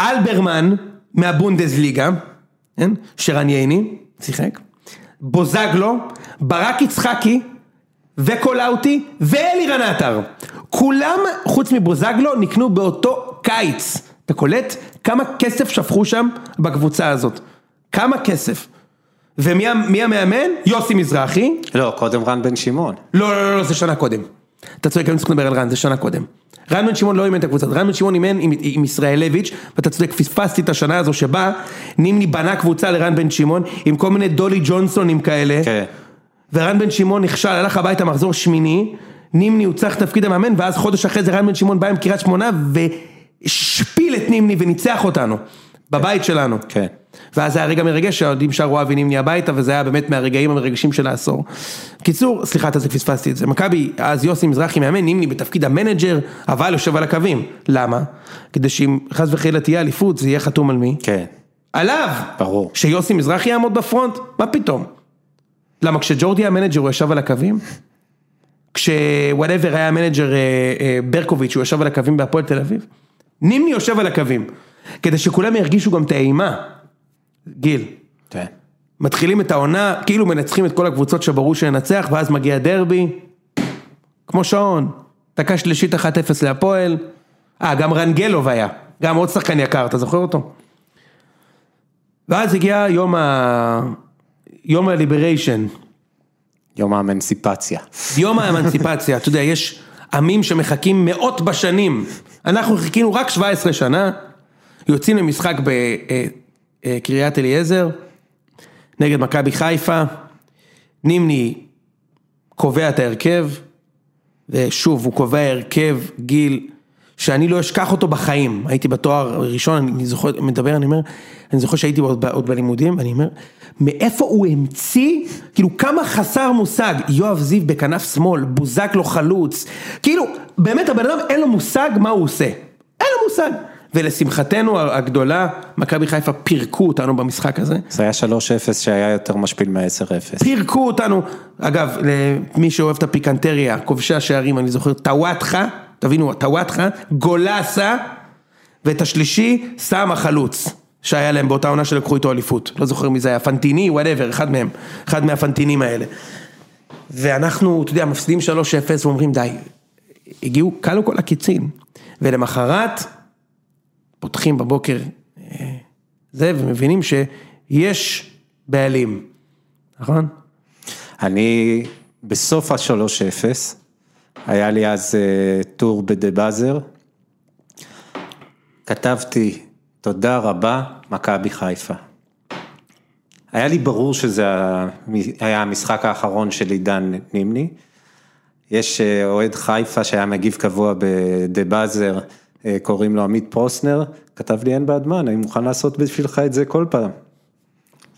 אלברמן מהבונדסליגה, כן? שרן ייני, שיחק, בוזגלו, ברק יצחקי וקולאוטי ואלירן עטר. כולם, חוץ מבוזגלו, נקנו באותו קיץ. אתה קולט כמה כסף שפכו שם בקבוצה הזאת? כמה כסף? ומי המאמן? יוסי מזרחי. לא, קודם רן בן שמעון. לא, לא, לא, לא, זה שנה קודם. אתה צודק, אני צריך לדבר על רן, זה שנה קודם. רן בן שמעון לא אימן את הקבוצה, רן בן שמעון אימן עם, עם ישראלביץ', ואתה צודק, פספסתי את השנה הזו שבה נימני בנה קבוצה לרן בן שמעון, עם כל מיני דולי ג'ונסונים כאלה, כן. ורן בן שמעון נכשל, הלך הביתה מחזור שמיני, נימני הוצע תפקיד המאמן, ואז חודש אחרי זה רן בן שמעון בא עם קריית שמונה, והשפיל את נימני וניצח אותנו, בבית שלנו. כן. ואז זה היה רגע מרגש שהאוהדים שרו אבי נימני הביתה וזה היה באמת מהרגעים המרגשים של העשור. קיצור, סליחה, אתה פספסתי את זה. מכבי, אז יוסי מזרחי מאמן, נימני בתפקיד המנג'ר, אבל יושב על הקווים. למה? כדי שאם חס וחלילה תהיה אליפות, זה יהיה חתום על מי? כן. עליו! ברור. שיוסי מזרחי יעמוד בפרונט? מה פתאום? למה כשג'ורדי היה מנג'ר הוא ישב על הקווים? כש whatever היה מנג'ר אה, אה, ברקוביץ' הוא ישב על הקווים בהפועל תל אביב? נימני יושב על הקווים. כדי שכולם ירגישו גם את האימה. גיל, כן. מתחילים את העונה, כאילו מנצחים את כל הקבוצות שברור שננצח, ואז מגיע דרבי, כמו שעון, דקה שלישית 1-0 להפועל, אה, גם רנגלוב היה, גם עוד שחקן יקר, אתה זוכר אותו? ואז הגיע יום ה... יום הליבריישן, יום האמנסיפציה. יום האמנציפציה, אתה יודע, יש עמים שמחכים מאות בשנים, אנחנו חיכינו רק 17 שנה, יוצאים למשחק בקריית אליעזר, נגד מכבי חיפה, נימני קובע את ההרכב, ושוב, הוא קובע הרכב, גיל, שאני לא אשכח אותו בחיים, הייתי בתואר ראשון, אני זוכר, מדבר, אני אומר, אני זוכר שהייתי עוד, עוד בלימודים, ואני אומר, מאיפה הוא המציא, כאילו כמה חסר מושג, יואב זיו בכנף שמאל, בוזגלו חלוץ, כאילו, באמת הבן אדם אין לו מושג מה הוא עושה, אין לו מושג. ולשמחתנו הגדולה, מכבי חיפה פירקו אותנו במשחק הזה. זה היה 3-0 שהיה יותר משפיל מ-10-0. פירקו אותנו, אגב, למי שאוהב את הפיקנטריה, כובשי השערים, אני זוכר, טוואטחה, תבינו, טוואטחה, גולסה, ואת השלישי, סם החלוץ, שהיה להם באותה עונה שלקחו איתו אליפות, לא זוכר מי זה היה, פנטיני, whatever, אחד מהם, אחד מהפנטינים האלה. ואנחנו, אתה יודע, מפסידים 3-0 ואומרים די, הגיעו, כלו כל הקיצין, ולמחרת, פותחים בבוקר אה, זה, ומבינים שיש בעלים, נכון? אני, בסוף ה-3-0, היה לי אז uh, טור בדה באזר, כתבתי, תודה רבה, מכבי חיפה. היה לי ברור שזה היה המשחק האחרון של עידן נימני. יש אה, אוהד חיפה שהיה מגיב קבוע בדה באזר, אה, קוראים לו עמית פרוסנר, כתב לי אין בעד מה, אני מוכן לעשות בשבילך את זה כל פעם.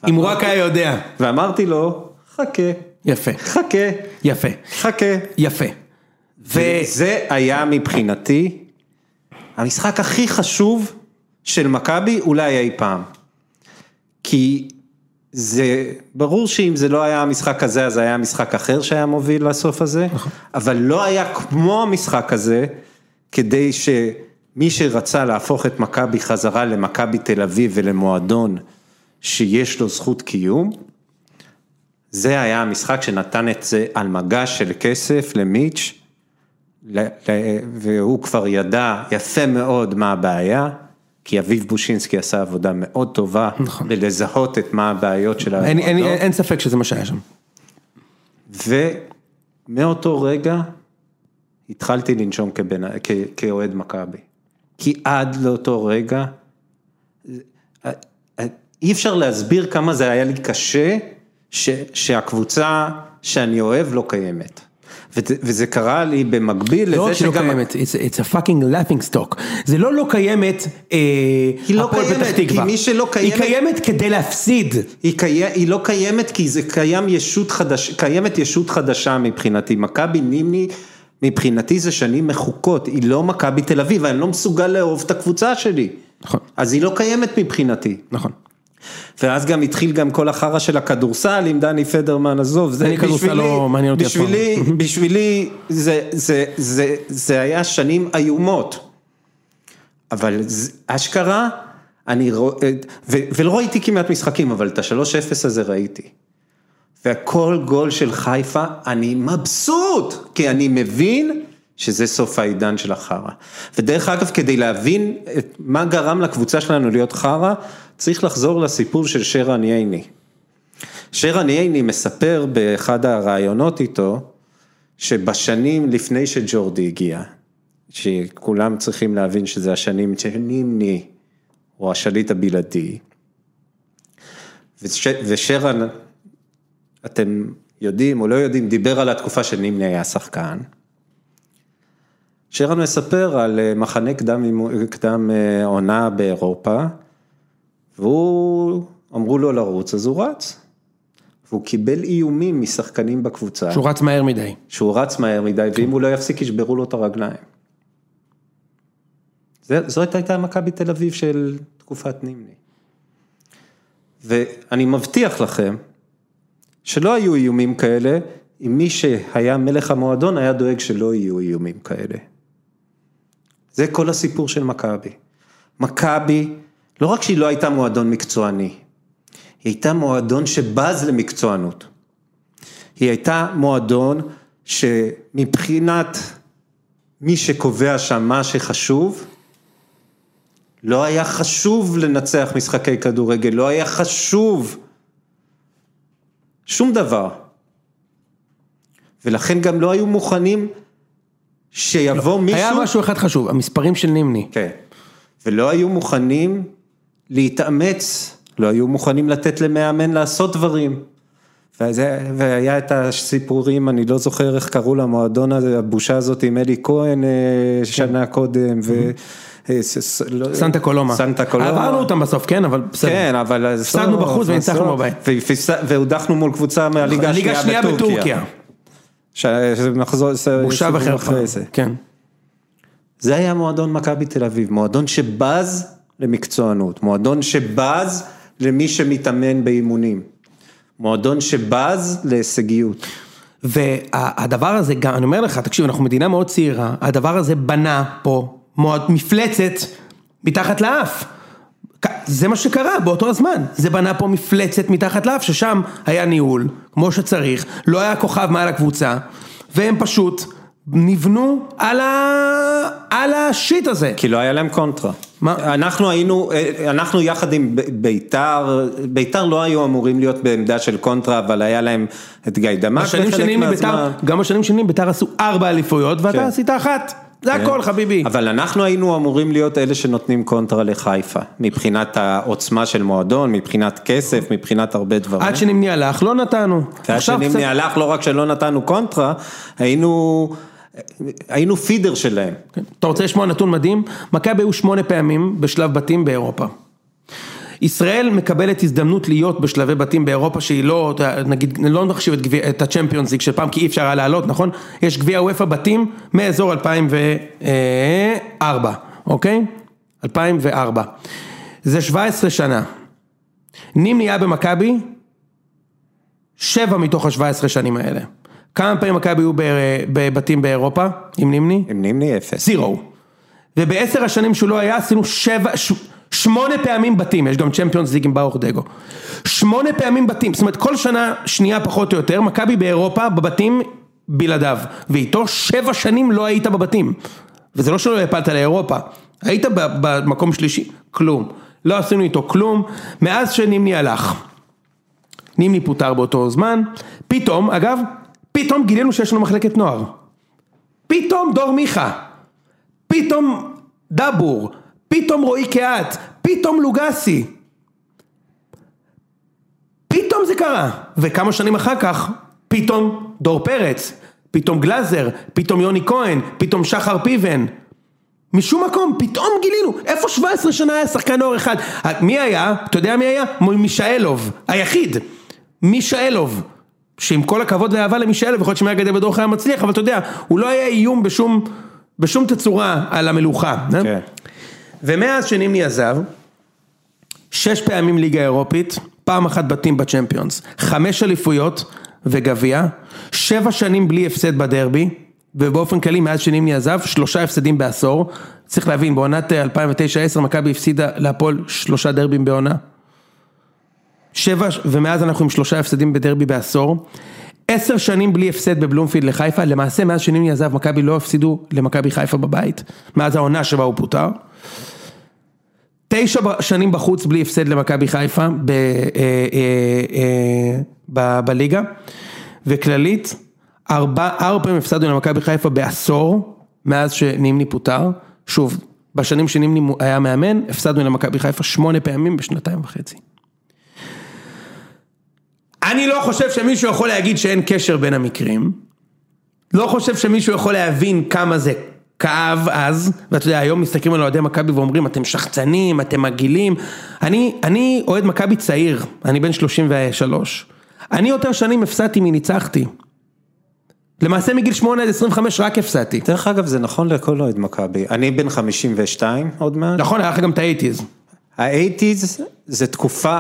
אם הוא רק היה יודע. ואמרתי לו, חכה, יפה, חכה, יפה, חכה. יפה. וזה היה מבחינתי המשחק הכי חשוב של מכבי אולי אי פעם. כי זה, ברור שאם זה לא היה המשחק הזה, אז היה משחק אחר שהיה מוביל לסוף הזה, אבל לא היה כמו המשחק הזה, כדי שמי שרצה להפוך את מכבי חזרה למכבי תל אביב ולמועדון שיש לו זכות קיום, זה היה המשחק שנתן את זה על מגש של כסף למיץ', והוא כבר ידע יפה מאוד מה הבעיה, כי אביב בושינסקי עשה עבודה מאוד טובה, נכון. בלזהות את מה הבעיות של אין, אין, המועדון. אין, אין ספק שזה מה שהיה שם. ומאותו רגע התחלתי לנשום כבן, כ, כאוהד מכבי. כי עד לאותו רגע, אי אפשר להסביר כמה זה היה לי קשה ש, שהקבוצה שאני אוהב לא קיימת. וזה, קרה לי במקביל לא רק לזה לא שגם... קיימת, it's, a fucking laughing stock. זה לא לא קיימת, אה, היא לא קיימת, כי. מי שלא קיימת- היא קיימת כדי להפסיד. היא, לא קיימת כי זה קיים ישות חדש... קיימת ישות חדשה מבחינתי, מכבי נימני מבחינתי זה שנים מחוקות, היא לא מכבי תל אביב, ואני לא מסוגל לאהוב את הקבוצה שלי. נכון. אז היא לא קיימת מבחינתי. נכון. ואז גם התחיל גם כל החרא של הכדורסל עם דני פדרמן, עזוב, זה בשבילי, לא מעניין אותי. בשבילי, בשבילי זה, זה, זה, זה היה שנים איומות. אבל זה- אשכרה, אני רואה, ו- ולא ראיתי כמעט משחקים, אבל את ה-3-0 הזה ראיתי. וכל גול של חיפה, אני מבסוט, כי אני מבין שזה סוף העידן של החרא. ודרך אגב, כדי להבין את מה גרם לקבוצה שלנו להיות חרא, צריך לחזור לסיפור של שרן ייני. שרן ייני מספר באחד הראיונות איתו, שבשנים לפני שג'ורדי הגיע, שכולם צריכים להבין שזה השנים שנימני הוא השליט הבלעדי, וש, ושרן, אתם יודעים או לא יודעים, דיבר על התקופה שנימני היה שחקן. שרן מספר על אה, מחנה קדם, קדם אה, עונה באירופה, והוא, אמרו לו לרוץ, אז הוא רץ. והוא קיבל איומים משחקנים בקבוצה. שהוא רץ מהר מדי. שהוא רץ מהר מדי, ואם הוא לא יפסיק ישברו לו את הרגליים. זאת הייתה מכבי תל אביב של תקופת נימני. ואני מבטיח לכם, שלא היו איומים כאלה, אם מי שהיה מלך המועדון היה דואג שלא יהיו איומים כאלה. זה כל הסיפור של מכבי. מכבי, לא רק שהיא לא הייתה מועדון מקצועני, היא הייתה מועדון שבז למקצוענות. היא הייתה מועדון שמבחינת מי שקובע שם מה שחשוב, לא היה חשוב לנצח משחקי כדורגל, לא היה חשוב שום דבר. ולכן גם לא היו מוכנים שיבוא לא, מישהו... היה משהו אחד חשוב, המספרים של נימני. כן. ולא היו מוכנים להתאמץ, לא היו מוכנים לתת למאמן לעשות דברים. וזה, והיה את הסיפורים, אני לא זוכר איך קראו למועדון הזה, הבושה הזאת עם אלי כהן אה, שנה קודם, ו... אה, לא- סנטה קולומה. סנטה קולומה. עברנו אותם בסוף, כן, אבל בסדר. כן, אבל... הפסדנו בחוץ וניצחנו בבית. והודחנו מול קבוצה מהליגה השנייה בטורקיה. בושה וחרפה, כן. זה היה מועדון מכבי תל אביב, מועדון שבז למקצוענות, מועדון שבז למי שמתאמן באימונים, מועדון שבז להישגיות. והדבר הזה גם, אני אומר לך, תקשיב, אנחנו מדינה מאוד צעירה, הדבר הזה בנה פה מפלצת מתחת לאף. זה מה שקרה באותו הזמן, זה בנה פה מפלצת מתחת לאף, ששם היה ניהול, כמו שצריך, לא היה כוכב מעל הקבוצה, והם פשוט נבנו על, ה... על השיט הזה. כי לא היה להם קונטרה. מה? אנחנו היינו, אנחנו יחד עם ביתר, ביתר לא היו אמורים להיות בעמדה של קונטרה, אבל היה להם את גיא דמק בחלק מהזמן. גם בשנים שנים ביתר עשו ארבע אליפויות, ואתה כן. עשית אחת. זה כן. הכל חביבי. אבל אנחנו היינו אמורים להיות אלה שנותנים קונטרה לחיפה, מבחינת העוצמה של מועדון, מבחינת כסף, מבחינת הרבה דברים. עד שנימני הלך, לא נתנו. עד שנימני הלך, לא רק שלא נתנו קונטרה, היינו... היינו פידר שלהם. כן. אתה רוצה לשמוע נתון מדהים? מכבי היו שמונה פעמים בשלב בתים באירופה. ישראל מקבלת הזדמנות להיות בשלבי בתים באירופה שהיא לא, נגיד, לא נחשיב את, את הצ'מפיונס ליג של פעם כי אי אפשר היה לעלות, נכון? יש גביע וופא בתים מאזור 2004, אוקיי? 2004. זה 17 שנה. נימני היה במכבי, שבע מתוך ה-17 שנים האלה. כמה פעמים מכבי היו בבתים באירופה עם נימני? עם נימני אפס. זירו. ובעשר השנים שהוא לא היה עשינו שבע, ש... שמונה פעמים בתים, יש גם צ'מפיונס ליג עם באור דגו. שמונה פעמים בתים, זאת אומרת כל שנה שנייה פחות או יותר, מכבי באירופה בבתים בלעדיו. ואיתו שבע שנים לא היית בבתים. וזה לא שלא הפלת לאירופה, היית במקום שלישי, כלום. לא עשינו איתו כלום, מאז שנימני הלך. נימני פוטר באותו זמן, פתאום, אגב, פתאום גילינו שיש לנו מחלקת נוער. פתאום דור מיכה. פתאום דבור. פתאום רועי קהת, פתאום לוגסי. פתאום זה קרה, וכמה שנים אחר כך, פתאום דור פרץ, פתאום גלאזר, פתאום יוני כהן, פתאום שחר פיבן. משום מקום, פתאום גילינו, איפה 17 שנה היה שחקן נוער אחד? מי היה? אתה יודע מי היה? מישאלוב, היחיד. מישאלוב. שעם כל הכבוד והאהבה למישאלוב, יכול להיות שמי הגדל בדור היה מצליח, אבל אתה יודע, הוא לא היה איום בשום, בשום תצורה על המלוכה. אה? כן. ומאז שנימני עזב, שש פעמים ליגה אירופית, פעם אחת בתים בצ'מפיונס, חמש אליפויות וגביע, שבע שנים בלי הפסד בדרבי, ובאופן כללי מאז שנימני עזב, שלושה הפסדים בעשור, צריך להבין, בעונת 2009-2010 מכבי הפסידה להפועל שלושה דרבים בעונה. שבע, ומאז אנחנו עם שלושה הפסדים בדרבי בעשור. עשר שנים בלי הפסד בבלומפילד לחיפה, למעשה מאז שנימני עזב מכבי לא הפסידו למכבי חיפה בבית, מאז העונה שבה הוא פוטר. תשע שנים בחוץ בלי הפסד למכבי חיפה, ב- בליגה, וכללית, ארבע פעמים הפסדנו למכבי חיפה בעשור, מאז שנימני פוטר, שוב, בשנים שנימני היה מאמן, הפסדנו למכבי חיפה שמונה פעמים בשנתיים וחצי. אני לא חושב שמישהו יכול להגיד שאין קשר בין המקרים, לא חושב שמישהו יכול להבין כמה זה כאב אז, ואתה יודע, היום מסתכלים על אוהדי מכבי ואומרים, אתם שחצנים, אתם מגעילים. אני, אני אוהד מכבי צעיר, אני בן 33. אני יותר שנים הפסדתי מניצחתי. למעשה מגיל 8 עד 25 רק הפסדתי. דרך אגב, זה נכון לכל אוהד מכבי. אני בן 52 עוד מעט. נכון, היה לך גם את האייטיז. ה-80's זה תקופה,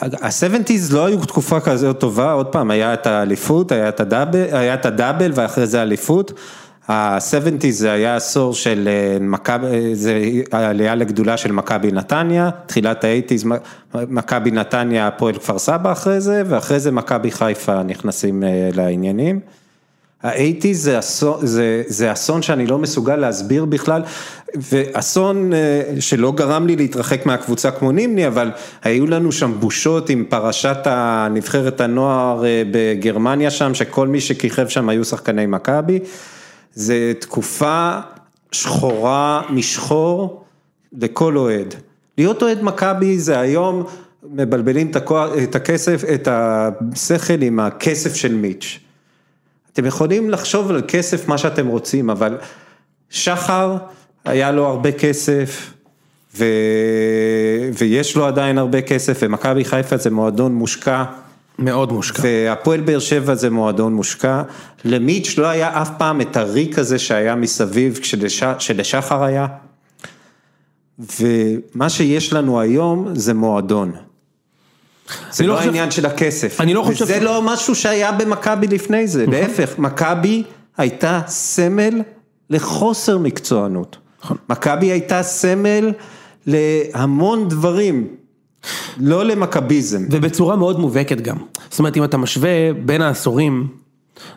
ה-70's לא היו תקופה כזאת טובה, עוד פעם, היה את האליפות, היה את הדאבל, היה את הדאבל ואחרי זה אליפות. ה-70's זה היה עשור של אה, מכבי, זה העלייה לגדולה של מכבי נתניה, תחילת ה-80's, מכבי נתניה, הפועל כפר סבא אחרי זה, ואחרי זה מכבי חיפה נכנסים אה, לעניינים. ה-80's זה אסון, זה, זה אסון שאני לא מסוגל להסביר בכלל, ואסון אה, שלא גרם לי להתרחק מהקבוצה כמו נימני, אבל היו לנו שם בושות עם פרשת הנבחרת הנוער בגרמניה שם, שכל מי שכיכב שם היו שחקני מכבי. זה תקופה שחורה משחור לכל אוהד. להיות אוהד מכבי זה היום מבלבלים את, את הכסף, את השכל עם הכסף של מיץ'. אתם יכולים לחשוב על כסף מה שאתם רוצים, אבל שחר היה לו הרבה כסף, ו... ויש לו עדיין הרבה כסף, ומכבי חיפה זה מועדון מושקע. מאוד מושקע. והפועל באר שבע זה מועדון מושקע, למיץ' לא היה אף פעם את הריק הזה שהיה מסביב כשלש... שלשחר היה, ומה שיש לנו היום זה מועדון. זה לא, לא חושב... העניין של הכסף, אני לא חושב... וזה לא משהו שהיה במכבי לפני זה, להפך, מכבי הייתה סמל לחוסר מקצוענות. מכבי הייתה סמל להמון דברים. לא למכביזם. ובצורה מאוד מובהקת גם. זאת אומרת, אם אתה משווה בין העשורים,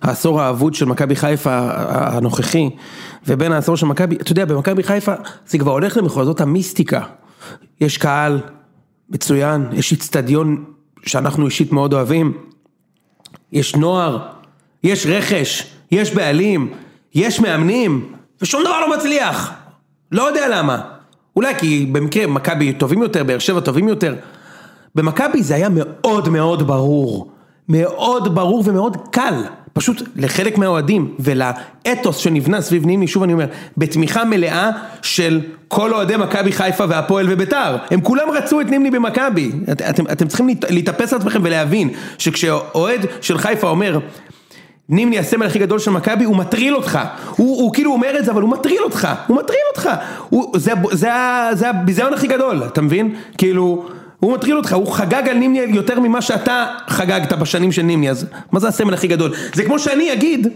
העשור האבוד של מכבי חיפה הנוכחי, ובין העשור של מכבי, אתה יודע, במכבי חיפה זה כבר הולך למחוזות המיסטיקה. יש קהל מצוין, יש איצטדיון שאנחנו אישית מאוד אוהבים, יש נוער, יש רכש, יש בעלים, יש מאמנים, ושום דבר לא מצליח. לא יודע למה. אולי כי במקרה מכבי טובים יותר, באר שבע טובים יותר. במכבי זה היה מאוד מאוד ברור, מאוד ברור ומאוד קל, פשוט לחלק מהאוהדים ולאתוס שנבנה סביב נימי, שוב אני אומר, בתמיכה מלאה של כל אוהדי מכבי חיפה והפועל וביתר, הם כולם רצו את נימני במכבי, את, אתם, אתם צריכים להתאפס על עצמכם ולהבין שכשאוהד של חיפה אומר נימני הסמל הכי גדול של מכבי, הוא מטריל אותך, הוא, הוא כאילו אומר את זה אבל הוא מטריל אותך, הוא מטריל אותך, הוא, זה, זה, זה הביזיון הכי גדול, אתה מבין? כאילו, הוא מטריל אותך, הוא חגג על נימני יותר ממה שאתה חגגת בשנים של נימני, אז מה זה הסמל הכי גדול? זה כמו שאני אגיד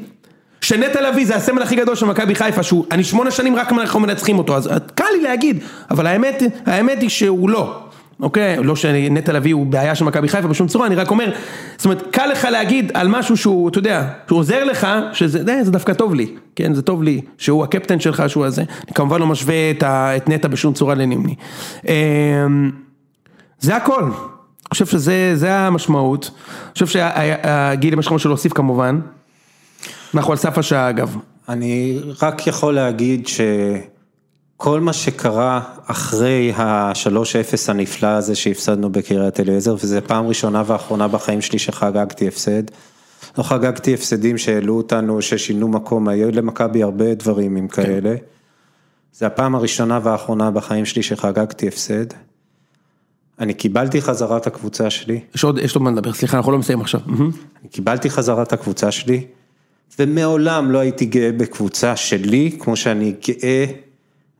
שנטע לביא זה הסמל הכי גדול של מכבי חיפה, שהוא, אני שמונה שנים רק אנחנו מנצחים אותו, אז קל לי להגיד, אבל האמת, האמת היא שהוא לא. אוקיי? לא שנטע לביא הוא בעיה של מכבי חיפה בשום צורה, אני רק אומר, זאת אומרת, קל לך להגיד על משהו שהוא, אתה יודע, שהוא עוזר לך, שזה זה, זה דווקא טוב לי, כן, זה טוב לי, שהוא הקפטן שלך, שהוא הזה, אני כמובן לא משווה את, ה, את נטע בשום צורה לנימני. אמ, זה הכל, אני חושב שזה המשמעות, אני חושב שהגיל יש לך משהו להוסיף כמובן, אנחנו על סף השעה אגב. אני רק יכול להגיד ש... כל מה שקרה אחרי ה-3-0 הנפלא הזה שהפסדנו בקריית אליעזר, וזו פעם ראשונה ואחרונה בחיים שלי שחגגתי הפסד. לא חגגתי הפסדים שהעלו אותנו, ששינו מקום, היו למכבי הרבה דברים עם כן. כאלה. זה הפעם הראשונה והאחרונה בחיים שלי שחגגתי הפסד. אני קיבלתי חזרה את הקבוצה שלי. יש עוד, יש עוד מה לדבר, סליחה, אנחנו לא מסיים עכשיו. אני קיבלתי חזרה את הקבוצה שלי, ומעולם לא הייתי גאה בקבוצה שלי, כמו שאני גאה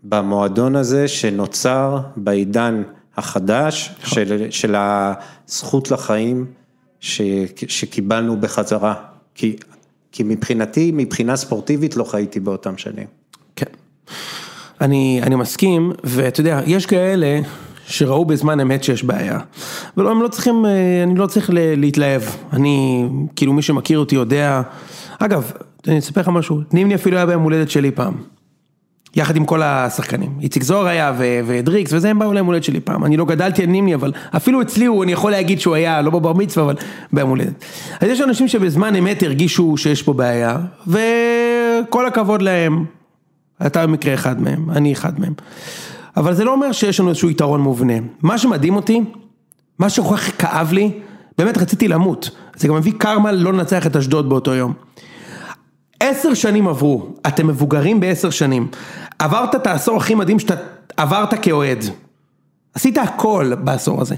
במועדון הזה שנוצר בעידן החדש של, של הזכות לחיים ש, שקיבלנו בחזרה. כי, כי מבחינתי, מבחינה ספורטיבית לא חייתי באותם שנים. כן, אני, אני מסכים, ואתה יודע, יש כאלה שראו בזמן אמת שיש בעיה, אבל הם לא צריכים, אה, אני לא צריך להתלהב, אני, כאילו מי שמכיר אותי יודע, אגב, אני אספר לך משהו, נימני אפילו היה ביום הולדת שלי פעם. יחד עם כל השחקנים. איציק זוהר היה ודריקס וזה הם באו ליום הולדת שלי פעם. אני לא גדלתי על נימני אבל אפילו אצלי הוא, אני יכול להגיד שהוא היה לא בבר מצווה אבל ביום הולדת. אז יש אנשים שבזמן אמת הרגישו שיש פה בעיה וכל הכבוד להם. אתה במקרה אחד מהם, אני אחד מהם. אבל זה לא אומר שיש לנו איזשהו יתרון מובנה. מה שמדהים אותי, מה שכל כך כאב לי, באמת רציתי למות. זה גם מביא קרמה לא לנצח את אשדוד באותו יום. עשר שנים עברו, אתם מבוגרים בעשר שנים. עברת את העשור הכי מדהים שאתה עברת כאוהד. עשית הכל בעשור הזה.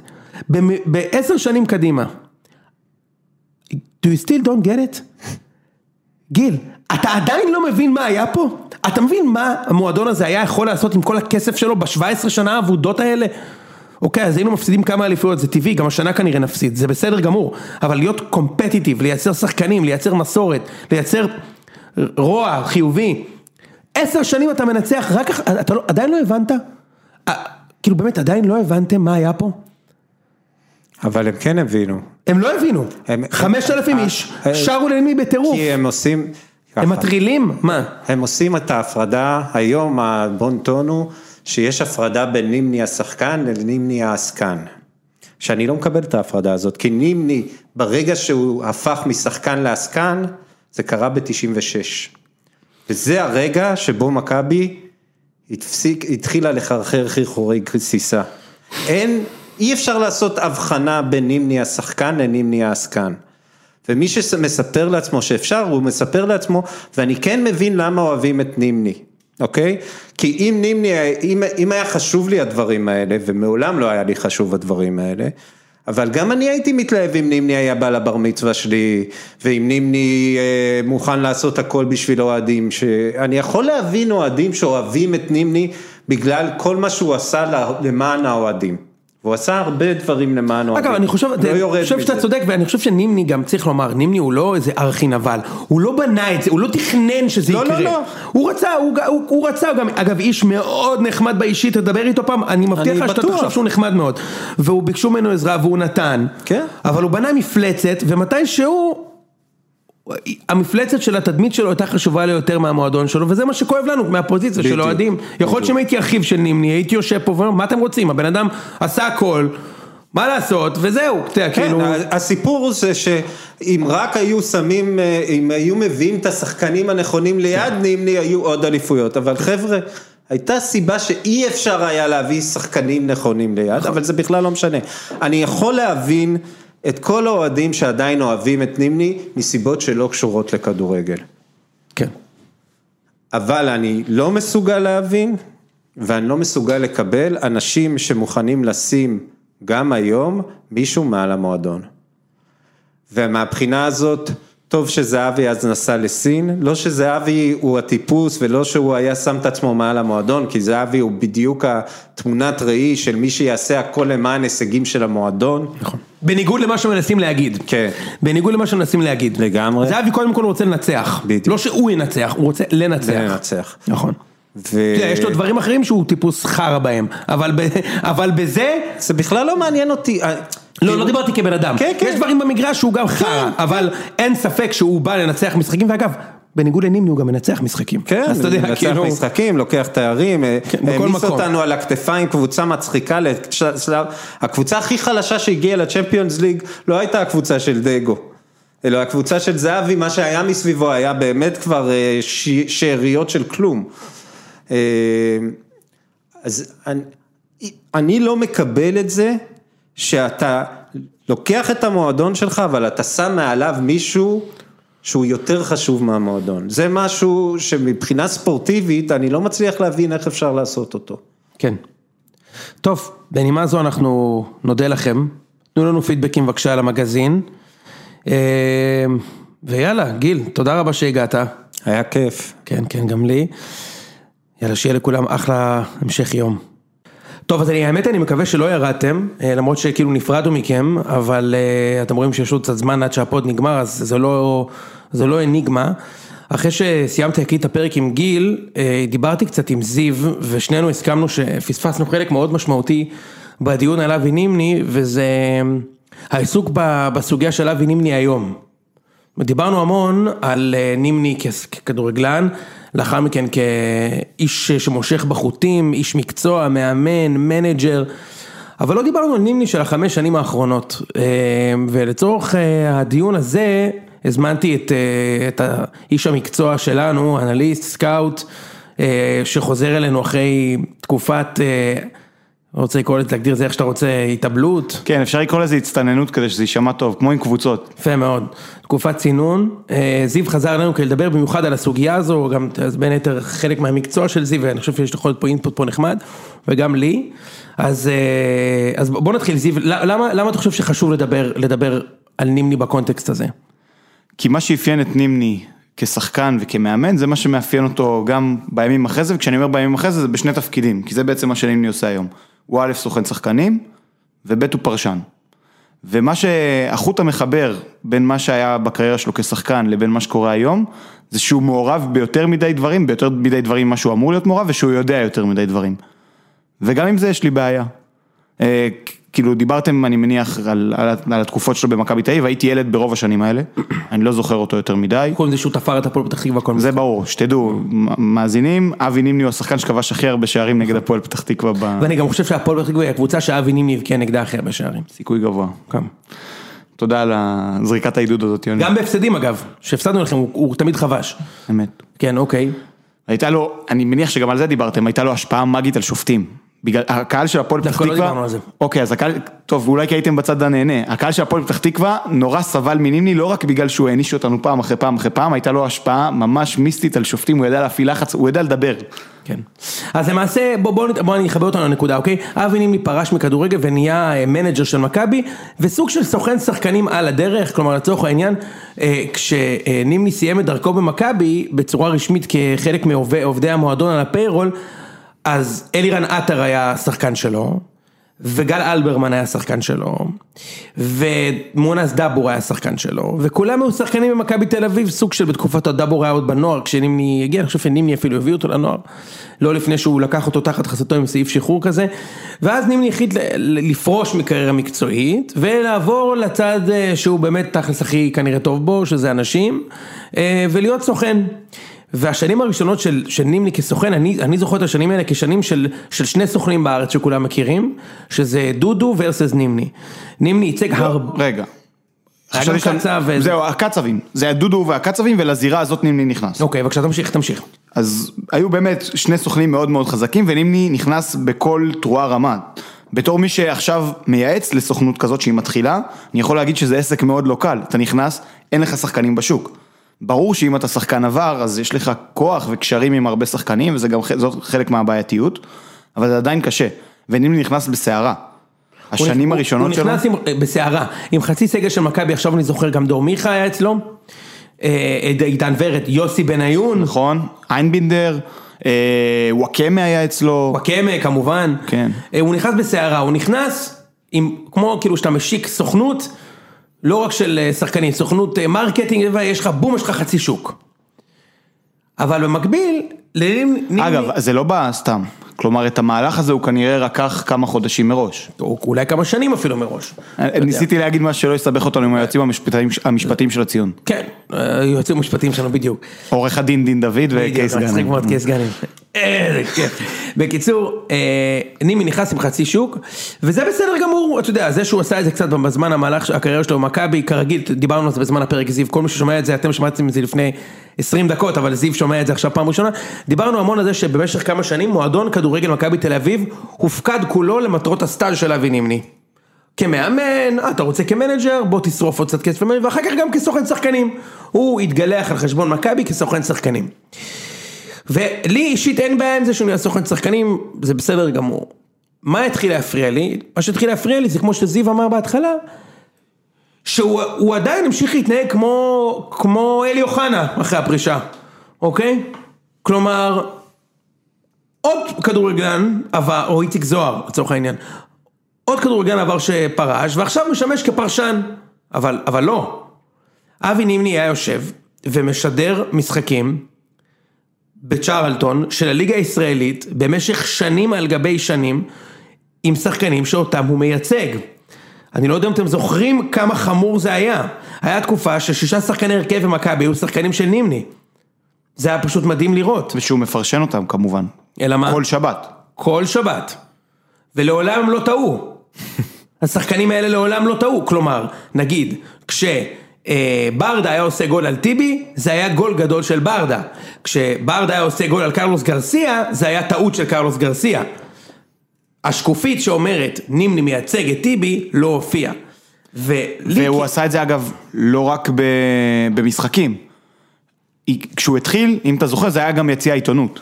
בעשר שנים קדימה. Do you still don't get it? גיל, אתה עדיין לא מבין מה היה פה? אתה מבין מה המועדון הזה היה יכול לעשות עם כל הכסף שלו ב-17 שנה האבודות האלה? אוקיי, אז היינו מפסידים כמה אליפויות, זה טבעי, גם השנה כנראה נפסיד, זה בסדר גמור, אבל להיות קומפטיטיב, לייצר שחקנים, לייצר מסורת, לייצר רוע, חיובי. עשר שנים אתה מנצח, רק אח... אתה לא, עדיין לא הבנת? אה, כאילו באמת, עדיין לא הבנתם מה היה פה? אבל הם כן הבינו. הם לא הבינו, חמשת אלפים אה, איש, אה, שרו לנמי בטירוף, כי הם עושים... הם. מטרילים, מה? הם עושים את ההפרדה, היום הבון טון הוא שיש הפרדה בין נימני השחקן לנימני העסקן. שאני לא מקבל את ההפרדה הזאת, כי נימני, ברגע שהוא הפך משחקן לעסקן, זה קרה ב-96. וזה הרגע שבו מכבי התפסיק, התחילה לחרחר חרחורי גסיסה. אין, אי אפשר לעשות הבחנה בין נימני השחקן לנימני העסקן. ומי שמספר לעצמו שאפשר, הוא מספר לעצמו, ואני כן מבין למה אוהבים את נימני, אוקיי? כי אם נימני, אם, אם היה חשוב לי הדברים האלה, ומעולם לא היה לי חשוב הדברים האלה, אבל גם אני הייתי מתלהב אם נימני היה בא לבר מצווה שלי, ואם נימני אה, מוכן לעשות הכל בשביל אוהדים, שאני יכול להבין אוהדים שאוהבים את נימני בגלל כל מה שהוא עשה למען האוהדים. והוא עשה הרבה דברים למען אוהדים. אגב, אני חושב, לא יורד חושב שאתה. צודק, ואני חושב שנימני גם צריך לומר, נימני הוא לא איזה ארכי נבל, הוא לא בנה את זה, הוא לא תכנן שזה לא, יקרה. לא, לא. הוא רצה, הוא, הוא, הוא רצה, גם, אגב, איש מאוד נחמד באישית, תדבר איתו פעם, אני מבטיח אני לך שאתה. תחשוב שהוא נחמד מאוד. והוא ביקשו ממנו עזרה והוא נתן. כן. אבל הוא בנה מפלצת, ומתי שהוא... המפלצת של התדמית שלו הייתה חשובה לי יותר מהמועדון שלו וזה מה שכואב לנו מהפוזיציה של אוהדים יכול להיות שאם הייתי אחיו של נימני הייתי יושב פה ואומר מה אתם רוצים? הבן אדם עשה הכל מה לעשות? וזהו אתה יודע כן, כאילו הסיפור זה שאם רק היו שמים, אה, אם היו מביאים את השחקנים הנכונים ליד נימני היו עוד אליפויות, אבל חבר'ה, הייתה סיבה שאי אפשר היה להביא שחקנים נכונים ליד, אבל זה בכלל לא משנה. אני יכול להבין את כל האוהדים שעדיין אוהבים את נימני מסיבות שלא קשורות לכדורגל. כן. אבל אני לא מסוגל להבין, ואני לא מסוגל לקבל אנשים שמוכנים לשים גם היום מישהו מעל המועדון. ומהבחינה הזאת, טוב שזהבי אז נסע לסין, לא שזהבי הוא הטיפוס ולא שהוא היה שם את עצמו מעל המועדון, כי זהבי הוא בדיוק התמונת ראי של מי שיעשה הכל למען הישגים של המועדון. נכון. בניגוד למה שמנסים להגיד. כן. בניגוד למה שמנסים להגיד. לגמרי. זהבי קודם כל רוצה לנצח. בדיוק. לא שהוא ינצח, הוא רוצה לנצח. לנצח. נכון. יש לו דברים אחרים שהוא טיפוס חרא בהם, אבל ב- אבל בזה, זה בכלל לא מעניין אותי. לא, לא דיברתי כבן אדם, כן, כן. יש דברים במגרש שהוא גם חרא, אבל אין ספק שהוא בא לנצח משחקים, ואגב, בניגוד לנימני הוא גם מנצח משחקים, כן, אז אתה יודע, מנצח כאילו, משחקים, לוקח תארים, כן, בכל העמיס. אותנו על הכתפיים, קבוצה מצחיקה, לש- שלב- הקבוצה הכי חלשה שהגיעה לצ'מפיונס ליג לא הייתה הקבוצה של דגו, אלא הקבוצה של זהבי, מה שהיה מסביבו היה באמת כבר אה, ש- שאריות של כלום. אה, אז אני, אני לא מקבל את זה שאתה לוקח את המועדון שלך, אבל אתה שם מעליו מישהו שהוא יותר חשוב מהמועדון. זה משהו שמבחינה ספורטיבית אני לא מצליח להבין איך אפשר לעשות אותו. כן. טוב, בנימה זו אנחנו נודה לכם, תנו לנו פידבקים בבקשה על המגזין, אה, ויאללה, גיל, תודה רבה שהגעת, היה כיף. כן, כן, גם לי, יאללה, שיהיה לכולם אחלה המשך יום. טוב, אז אני, האמת אני מקווה שלא ירדתם, אה, למרות שכאילו נפרדנו מכם, אבל אה, אתם רואים שיש עוד קצת זמן עד שהפוד נגמר, אז זה לא, זה לא אניגמה. אחרי שסיימתי להקליט את הפרק עם גיל, אה, דיברתי קצת עם זיו, ושנינו הסכמנו שפספסנו חלק מאוד משמעותי בדיון על אבי נימני, וזה העיסוק בסוגיה של אבי נימני היום. דיברנו המון על נימני ככדורגלן, לאחר מכן כאיש שמושך בחוטים, איש מקצוע, מאמן, מנג'ר, אבל לא דיברנו על נימני של החמש שנים האחרונות. אה, ולצורך אה, הדיון הזה, הזמנתי את, אה, את האיש המקצוע שלנו, אנליסט, סקאוט, שחוזר אלינו אחרי תקופת, לא רוצה לקרוא לזה, להגדיר את זה איך שאתה רוצה, התאבלות. כן, אפשר לקרוא לזה הצטננות כדי שזה יישמע טוב, כמו עם קבוצות. יפה מאוד, תקופת צינון, אה, זיו חזר אלינו כדי לדבר במיוחד על הסוגיה הזו, גם אז בין היתר חלק מהמקצוע של זיו, ואני חושב שיש יכול להיות פה אינפוט פה נחמד, וגם לי, אז, אה, אז בוא נתחיל זיו, למה, למה אתה חושב שחשוב לדבר, לדבר על נימני בקונטקסט הזה? כי מה שאפיין את נימני כשחקן וכמאמן, זה מה שמאפיין אותו גם בימים אחרי זה, וכשאני אומר בימים אחרי זה, זה בשני תפקידים, כי זה בעצם מה שנימני עושה היום. הוא א', סוכן שחקנים, וב', הוא פרשן. ומה שהחוט המחבר בין מה שהיה בקריירה שלו כשחקן לבין מה שקורה היום, זה שהוא מעורב ביותר מדי דברים, ביותר מדי דברים ממה שהוא אמור להיות מעורב, ושהוא יודע יותר מדי דברים. וגם עם זה יש לי בעיה. כאילו דיברתם, אני מניח, על, על, על התקופות שלו במכבי תל אביב, הייתי ילד ברוב השנים האלה, אני לא זוכר אותו יותר מדי. קודם זה שהוא תפר את הפועל פתח תקווה כל זה משחק. ברור, שתדעו, מאזינים, אבי נימני הוא השחקן שכבש הכי הרבה שערים נגד הפועל פתח תקווה ואני גם חושב שהפועל פתח תקווה היא הקבוצה שאבי נימני הבקיע נגדה הכי הרבה שערים. בסיכוי גבוה. כן. תודה על זריקת העידוד הזאת, יוני. גם בהפסדים אגב, שהפסדנו לכם, הוא, הוא תמיד חבש. אמת. כן, אוקיי. הייתה לו, אני מניח שגם על זה דיברתם, הייתה לו השפעה מגית על שופטים. בגלל, הקהל של הפועל פתח דווקא לא תקווה, דיברנו על זה. אוקיי, אז הקהל, טוב, אולי כי הייתם בצד הנהנה, הקהל של הפועל פתח תקווה נורא סבל מנימני, לא רק בגלל שהוא העניש אותנו פעם אחרי פעם אחרי פעם, הייתה לו השפעה ממש מיסטית על שופטים, הוא ידע להפעיל לחץ, הוא ידע לדבר. כן. אז למעשה, בוא, בוא, בוא אני אחבר אותנו לנקודה, אוקיי? אבי נימני פרש מכדורגל ונהיה אה, מנג'ר של מכבי, וסוג של סוכן שחקנים על הדרך, כלומר לצורך העניין, אה, כשנימני סיים את דרכו במכבי, בצורה רשמית כחלק מעובדי המועדון על הפיירול, אז אלירן עטר היה שחקן שלו, וגל אלברמן היה שחקן שלו, ומונס דאבור היה שחקן שלו, וכולם היו שחקנים במכבי תל אביב, סוג של בתקופת הדאבור היה עוד בנוער, כשנימני הגיע, אני חושב שנימני אפילו הביא אותו לנוער, לא לפני שהוא לקח אותו תחת חסותו עם סעיף שחרור כזה, ואז נימני החליט לפרוש מקריירה מקצועית, ולעבור לצד אה, שהוא באמת תכלס הכי כנראה טוב בו, שזה אנשים, אה, ולהיות סוכן. והשנים הראשונות של, של נימני כסוכן, אני, אני זוכר את השנים האלה כשנים של, של שני סוכנים בארץ שכולם מכירים, שזה דודו versus נימני. נימני ייצג הרבה... רגע. היה גם קצב זהו, הקצבים, זה הדודו והקצבים ולזירה הזאת נימני נכנס. אוקיי, בבקשה תמשיך, תמשיך. אז היו באמת שני סוכנים מאוד מאוד חזקים ונימני נכנס בכל תרועה רמה. בתור מי שעכשיו מייעץ לסוכנות כזאת שהיא מתחילה, אני יכול להגיד שזה עסק מאוד לא קל. אתה נכנס, אין לך שחקנים בשוק. ברור שאם אתה שחקן עבר, אז יש לך כוח וקשרים עם הרבה שחקנים, וזה גם חלק מהבעייתיות, אבל זה עדיין קשה. ונימני נכנס בסערה. השנים הוא- הראשונות שלו... הוא נכנס עם, בסערה, עם חצי סגל של מכבי, עכשיו אני זוכר גם דור מיכה היה אצלו, אה, עידן ורד, יוסי בניון, נכון, איינבינדר, אה, וואקמה היה אצלו. וואקמה כמובן, כן. אה, הוא נכנס בסערה, הוא נכנס עם, כמו כאילו שאתה משיק סוכנות, לא רק של אה, שחקנים, סוכנות אה, marketing, ויש לך בום, יש לך חצי שוק. אבל במקביל, לנימני, אגב, זה לא בא סתם. כלומר, את המהלך הזה הוא כנראה לקח כמה חודשים מראש. או אולי כמה שנים אפילו מראש. ניסיתי להגיד משהו שלא יסבך אותנו עם היועצים המשפטיים, המשפטיים של הציון. כן, אה, יועצים משפטיים שלנו בדיוק. עורך הדין דין דוד וקייס בדיוק, מצחיק. מאוד קייס גאנם. איזה כיף. בקיצור, אה, נימי נכנס עם חצי שוק, וזה בסדר גמור, אתה יודע, זה שהוא עשה את זה קצת בזמן המהלך, הקריירה שלו במכבי, כרגיל, דיברנו על זה בזמן הפרק זיו, כל מי ששומע את זה, אתם שמעתם את זה לפני 20 דקות, אבל זיו שומע את זה עכשיו פעם ראשונה, דיברנו המון על זה שבמשך כמה שנים מועדון כדורגל מכבי תל אביב, הופקד כולו למטרות הסטאז' של אבי נימני. כמאמן, אה, אתה רוצה כמנג'ר, בוא תשרוף עוד קצת כסף, ואחר כך גם כסוכן שחקנים. הוא התגלח על חשבון מכבי כסוכן שחקנים. ולי אישית אין בעיה עם זה שהוא נהיה סוכן שחקנים, זה בסדר גמור. מה התחיל להפריע לי? מה שהתחיל להפריע לי זה כמו שזיו אמר בהתחלה, שהוא הוא עדיין המשיך להתנהג כמו, כמו אלי אוחנה אחרי הפרישה, אוקיי? כלומר, עוד כדורגלן עבר, או איציק זוהר לצורך העניין, עוד כדורגלן עבר שפרש ועכשיו משמש כפרשן, אבל, אבל לא. אבי נימני היה יושב ומשדר משחקים בצ'רלטון של הליגה הישראלית במשך שנים על גבי שנים עם שחקנים שאותם הוא מייצג. אני לא יודע אם אתם זוכרים כמה חמור זה היה. היה תקופה ששישה שחקני הרכב במכבי היו שחקנים של נימני. זה היה פשוט מדהים לראות. ושהוא מפרשן אותם כמובן. אלא מה? כל שבת. כל שבת. ולעולם הם לא טעו. השחקנים האלה לעולם לא טעו. כלומר, נגיד, כשברדה היה עושה גול על טיבי, זה היה גול גדול של ברדה. כשברדה היה עושה גול על קרלוס גרסיה, זה היה טעות של קרלוס גרסיה. השקופית שאומרת נימני מייצג את טיבי, לא הופיעה. והוא עשה את זה אגב לא רק ב... במשחקים. כשהוא התחיל, אם אתה זוכר, זה היה גם יציע העיתונות.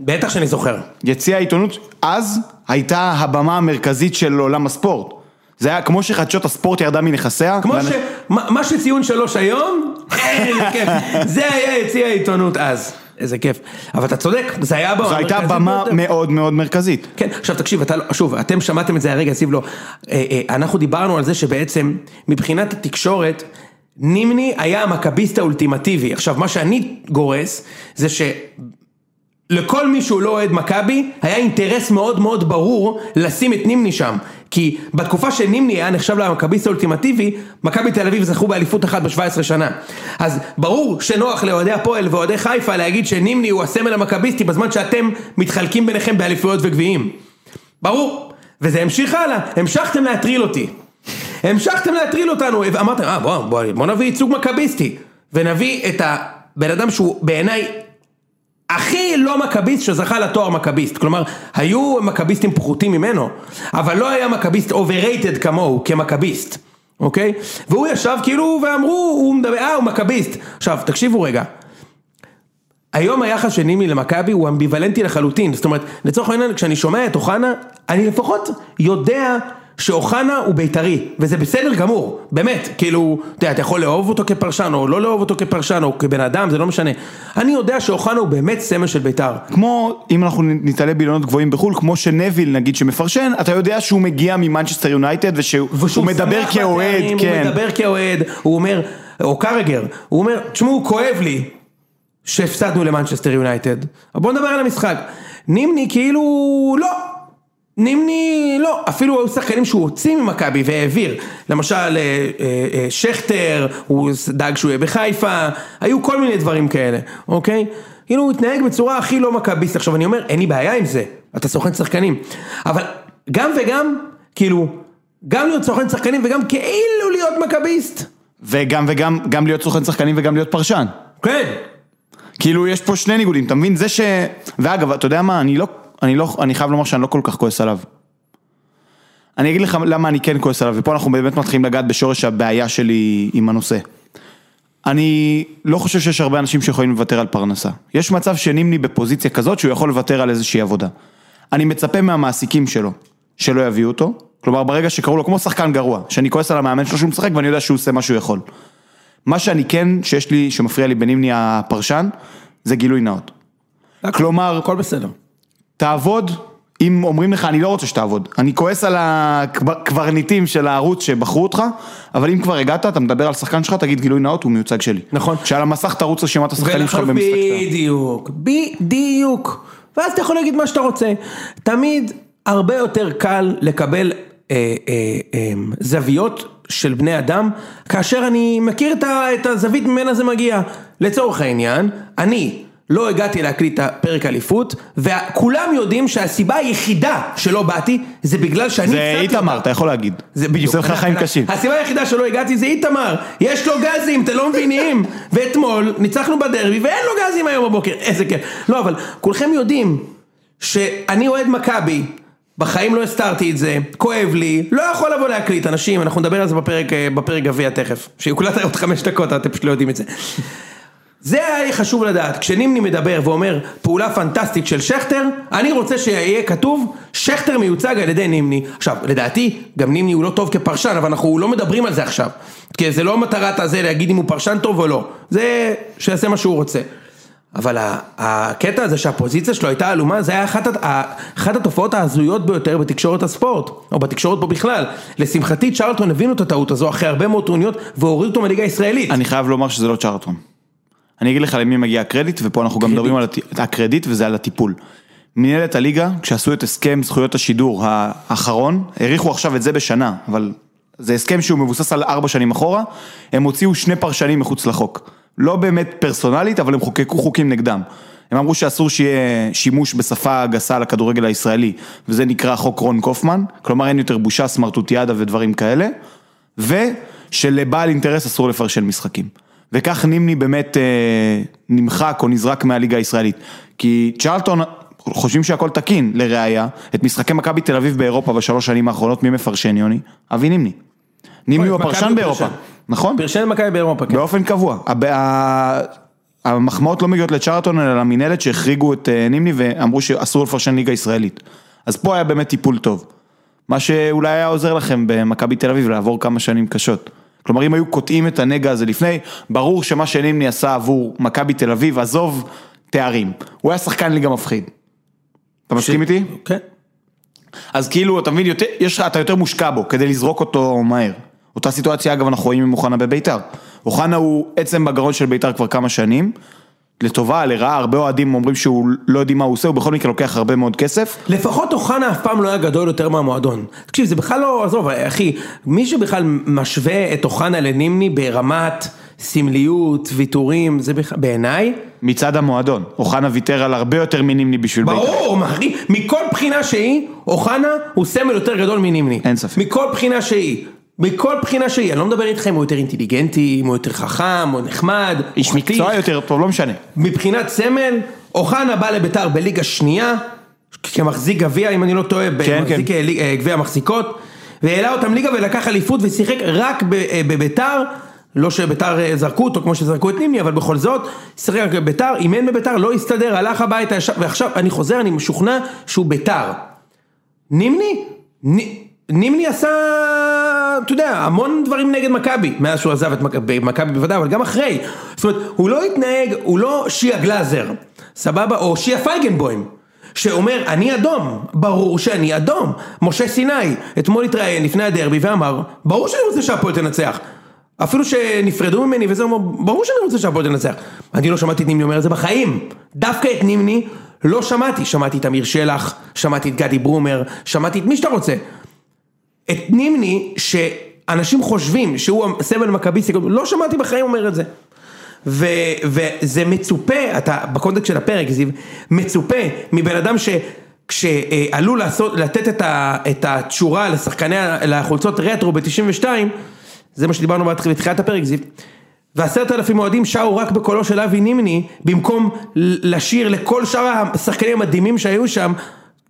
בטח שאני זוכר. יציע העיתונות, אז הייתה הבמה המרכזית של עולם הספורט. זה היה כמו שחדשות הספורט ירדה מנכסיה. כמו ואנ- ש... מה שציון שלוש היום. זה היה יציע העיתונות אז. איזה כיף. אבל אתה צודק, זה היה במה זו הייתה במה. מאוד מאוד מרכזית. כן, עכשיו תקשיב, אתה, לא- שוב, אתם שמעתם את זה הרגע, זיו לא, אה, אה, אנחנו דיברנו על זה שבעצם, מבחינת התקשורת, נימני היה המכביסט האולטימטיבי. עכשיו, מה שאני גורס, זה שלכל מי שהוא לא אוהד מכבי, היה אינטרס מאוד מאוד ברור לשים את נימני שם. כי בתקופה שנימני היה נחשב למכביסט האולטימטיבי, מכבי תל אביב זכו באליפות אחת ב-17 שנה. אז ברור שנוח לאוהדי הפועל ואוהדי חיפה להגיד שנימני הוא הסמל המכביסטי בזמן שאתם מתחלקים ביניכם באליפויות וגביעים. ברור. וזה המשיך הלאה, המשכתם להטריל אותי. המשכתם להטריל אותנו, ואמרתם, אה בוא, בוא, בוא נביא ייצוג מכביסטי. ונביא את הבן אדם שהוא בעיניי הכי לא מכביסט שזכה לתואר מכביסט, כלומר, היו מכביסטים פחותים ממנו, אבל לא היה מכביסט overrated כמוהו, כמכביסט, אוקיי? והוא ישב כאילו ואמרו, הוא מדבר, אה, הוא מכביסט. עכשיו, תקשיבו רגע. היום היחס של נימי למכבי הוא אמביוולנטי לחלוטין, זאת אומרת, לצורך העניין, כשאני שומע את אוחנה, אני לפחות יודע שאוחנה הוא בית"רי, וזה בסדר גמור, באמת, כאילו, אתה יודע, אתה יכול לאהוב אותו כפרשן, או לא לאהוב אותו כפרשן, או כבן אדם, זה לא משנה. אני יודע שאוחנה הוא באמת סמל של בית"ר. כמו, אם אנחנו נתלה באילנות גבוהים בחו"ל, כמו שנוויל נגיד שמפרשן, אתה יודע שהוא מגיע ממנצ'סטר יונייטד ושהוא מדבר כאוהד, כן. הוא מדבר כאוהד, הוא אומר, או קראגר, הוא אומר, תשמעו, כואב לי שהפסדנו למנצ'סטר יונייטד. אבל בוא נדבר על המשחק. נימני כאילו, לא. נימני, לא, אפילו היו שחקנים שהוא הוציא ממכבי והעביר, למשל אה, אה, אה, שכטר, הוא דאג שהוא יהיה בחיפה, היו כל מיני דברים כאלה, אוקיי? כאילו הוא התנהג בצורה הכי לא מכביסט, עכשיו אני אומר, אין לי בעיה עם זה, אתה סוכן שחקנים, אבל גם וגם, כאילו, גם להיות סוכן שחקנים וגם כאילו להיות מכביסט, וגם וגם, גם להיות סוכן שחקנים וגם להיות פרשן. כן, כאילו יש פה שני ניגודים, אתה מבין? זה ש... ואגב, אתה יודע מה, אני לא, אני לא, אני חייב לומר שאני לא כל כך כועס עליו. אני אגיד לך למה אני כן כועס עליו, ופה אנחנו באמת מתחילים לגעת בשורש הבעיה שלי עם הנושא. אני לא חושב שיש הרבה אנשים שיכולים לוותר על פרנסה. יש מצב שנימני בפוזיציה כזאת שהוא יכול לוותר על איזושהי עבודה. אני מצפה מהמעסיקים שלו, שלא יביאו אותו, כלומר ברגע שקראו לו כמו שחקן גרוע, שאני כועס על המאמן שלו שהוא משחק ואני יודע שהוא עושה מה שהוא יכול. מה שאני כן, שיש לי, שמפריע לי בנימני הפרשן, זה גילוי נאות. כלומר, הכל בסדר. תעבוד, אם אומרים לך אני לא רוצה שתעבוד, אני כועס על הקברניטים של הערוץ שבחרו אותך, אבל אם כבר הגעת, אתה מדבר על שחקן שלך, תגיד גילוי נאות, הוא מיוצג שלי. נכון. שעל המסך תרוץ רשימת השחקנים שלך במשחק שאתה... בדיוק, בדיוק. ואז אתה יכול להגיד מה שאתה רוצה. תמיד הרבה יותר קל לקבל אה, אה, אה, זוויות של בני אדם, כאשר אני מכיר את, ה, את הזווית ממנה זה מגיע. לצורך העניין, אני לא הגעתי להקליט את הפרק אליפות, וכולם יודעים שהסיבה היחידה שלא באתי, זה בגלל שאני זה איתמר. אתה יכול להגיד. זה בדיוק. עושה לך חיים קשים. הסיבה היחידה שלא הגעתי זה איתמר, יש לו גזים, אתם לא מבינים. ואתמול ניצחנו בדרבי ואין לו גזים היום בבוקר, איזה כיף. לא, אבל כולכם יודעים שאני אוהד מכבי, בחיים לא הסתרתי את זה, כואב לי, לא יכול לבוא להקליט, אנשים, אנחנו נדבר על זה בפרק, אה, בפרק גביע תכף, שיוקלט עוד חמש דקות, אתם פשוט לא יודעים את זה. זה היה חשוב לדעת, כשנימני מדבר ואומר פעולה פנטסטית של שכטר, אני רוצה שיהיה כתוב שכטר מיוצג על ידי נימני. עכשיו, לדעתי, גם נימני הוא לא טוב כפרשן, אבל אנחנו לא מדברים על זה עכשיו. כי זה לא מטרת הזה להגיד אם הוא פרשן טוב או לא, זה שיעשה מה שהוא רוצה. אבל הקטע הזה שהפוזיציה שלו הייתה עלומה, זה היה אחת, אחת התופעות ההזויות ביותר בתקשורת הספורט, או בתקשורת פה בכלל. לשמחתי צ'רלטון הבינו את הטעות הזו אחרי הרבה מאוד טעוניות, והורידו אותו מליגה הישראלית. אני חייב לומר שזה לא צ'ארטון. אני אגיד לך למי מגיע הקרדיט, ופה אנחנו גם מדברים על הקרדיט וזה על הטיפול. מנהלת הליגה, כשעשו את הסכם זכויות השידור האחרון, האריכו עכשיו את זה בשנה, אבל זה הסכם שהוא מבוסס על ארבע שנים אחורה, הם הוציאו שני פרשנים מחוץ לחוק. לא באמת פרסונלית, אבל הם חוקקו חוקים נגדם. הם אמרו שאסור שיהיה שימוש בשפה גסה על הכדורגל הישראלי, וזה נקרא חוק רון קופמן, כלומר אין יותר בושה, סמרטוטיאדה ודברים כאלה, ושלבעל אינטרס אסור לפרשן משחקים. וכך נימני באמת אה, נמחק או נזרק מהליגה הישראלית. כי צ'רלטון חושבים שהכל תקין, לראיה, את משחקי מכבי תל אביב באירופה בשלוש שנים האחרונות, מי מפרשן יוני? אבי נימני. נימני הוא הפרשן באירופה, פרשן. נכון? פרשן מכבי באירופה, כן. באופן קבוע. המחמאות לא מגיעות לצ'רלטון אלא למינהלת שהחריגו את אה, נימני ואמרו שאסור לפרשן ליגה ישראלית. אז פה היה באמת טיפול טוב. מה שאולי היה עוזר לכם במכבי תל אביב לעבור כמה שנים קשות. כלומר אם היו קוטעים את הנגע הזה לפני, ברור שמה שנימני עשה עבור מכבי תל אביב, עזוב תארים. הוא היה שחקן ליגה מפחיד. אתה מסכים איתי? כן. אז כאילו, אתה מבין, יותר, יש אתה יותר מושקע בו כדי לזרוק אותו מהר. אותה סיטואציה אגב אנחנו רואים עם אוחנה בביתר. אוחנה הוא עצם בגרון של ביתר כבר כמה שנים, לטובה, לרעה, הרבה אוהדים אומרים שהוא לא יודעים מה הוא עושה, הוא בכל מקרה לוקח הרבה מאוד כסף. לפחות אוחנה אף פעם לא היה גדול יותר מהמועדון. תקשיב, זה בכלל לא, עזוב, אחי, מי שבכלל משווה את אוחנה לנימני ברמת סמליות, ויתורים, זה בכלל, בעיניי, מצד המועדון, אוחנה ויתר על הרבה יותר מנימני בשביל ביתר. ברור, מכל בחינה שהיא, אוחנה הוא סמל יותר גדול מנימני. אין ספק. מכל בחינה שהיא. מכל בחינה שהיא, אני לא מדבר איתכם אם הוא יותר אינטליגנטי, אם הוא יותר חכם, או נחמד, איש. מקצוע יותר טוב, לא משנה. מבחינת סמל, אוחנה בא לביתר בליגה שנייה, כמחזיק גביע, אם אני לא טועה, כן, במחזיק כן. אה, אה, גביע המחזיקות, והעלה אותם ליגה ולקח אליפות ושיחק רק אה, בביתר, לא שביתר זרקו אותו כמו שזרקו את נימני, אבל בכל זאת, שיחק רק בביתר, אימן בביתר, לא הסתדר, הלך הביתה, ועכשיו אני חוזר, אני משוכנע שהוא ביתר. נימני? נימני עשה, אתה יודע, המון דברים נגד מכבי, מאז שהוא עזב את מכ- מכבי בוודאי, אבל גם אחרי. זאת אומרת, הוא לא התנהג, הוא לא שיה גלאזר, סבבה? או שיה פייגנבוים. שאומר, אני אדום, ברור שאני אדום. משה סיני, אתמול התראיין לפני הדרבי ואמר, ברור שאני רוצה שהפועל תנצח. אפילו שנפרדו ממני וזה, הוא אומר, ברור שאני רוצה שהפועל תנצח. אני לא שמעתי את נימני אומר את זה בחיים. דווקא את נימני לא שמעתי. שמעתי את אמיר שלח, שמעתי את גדי ברומר, שמעתי את מי שאתה רוצה. את נימני, שאנשים חושבים שהוא סמל מכביסטי, לא שמעתי בחיים אומר את זה. ו, וזה מצופה, אתה בקונטקסט של הפרק זיו, מצופה מבן אדם שכשעלו לעשות, לתת את, ה, את התשורה לשחקני, לחולצות רטרו ב-92, זה מה שדיברנו בתחילת הפרק זיו, ועשרת אלפים אוהדים שרו רק בקולו של אבי נימני, במקום לשיר לכל שאר השחקנים המדהימים שהיו שם,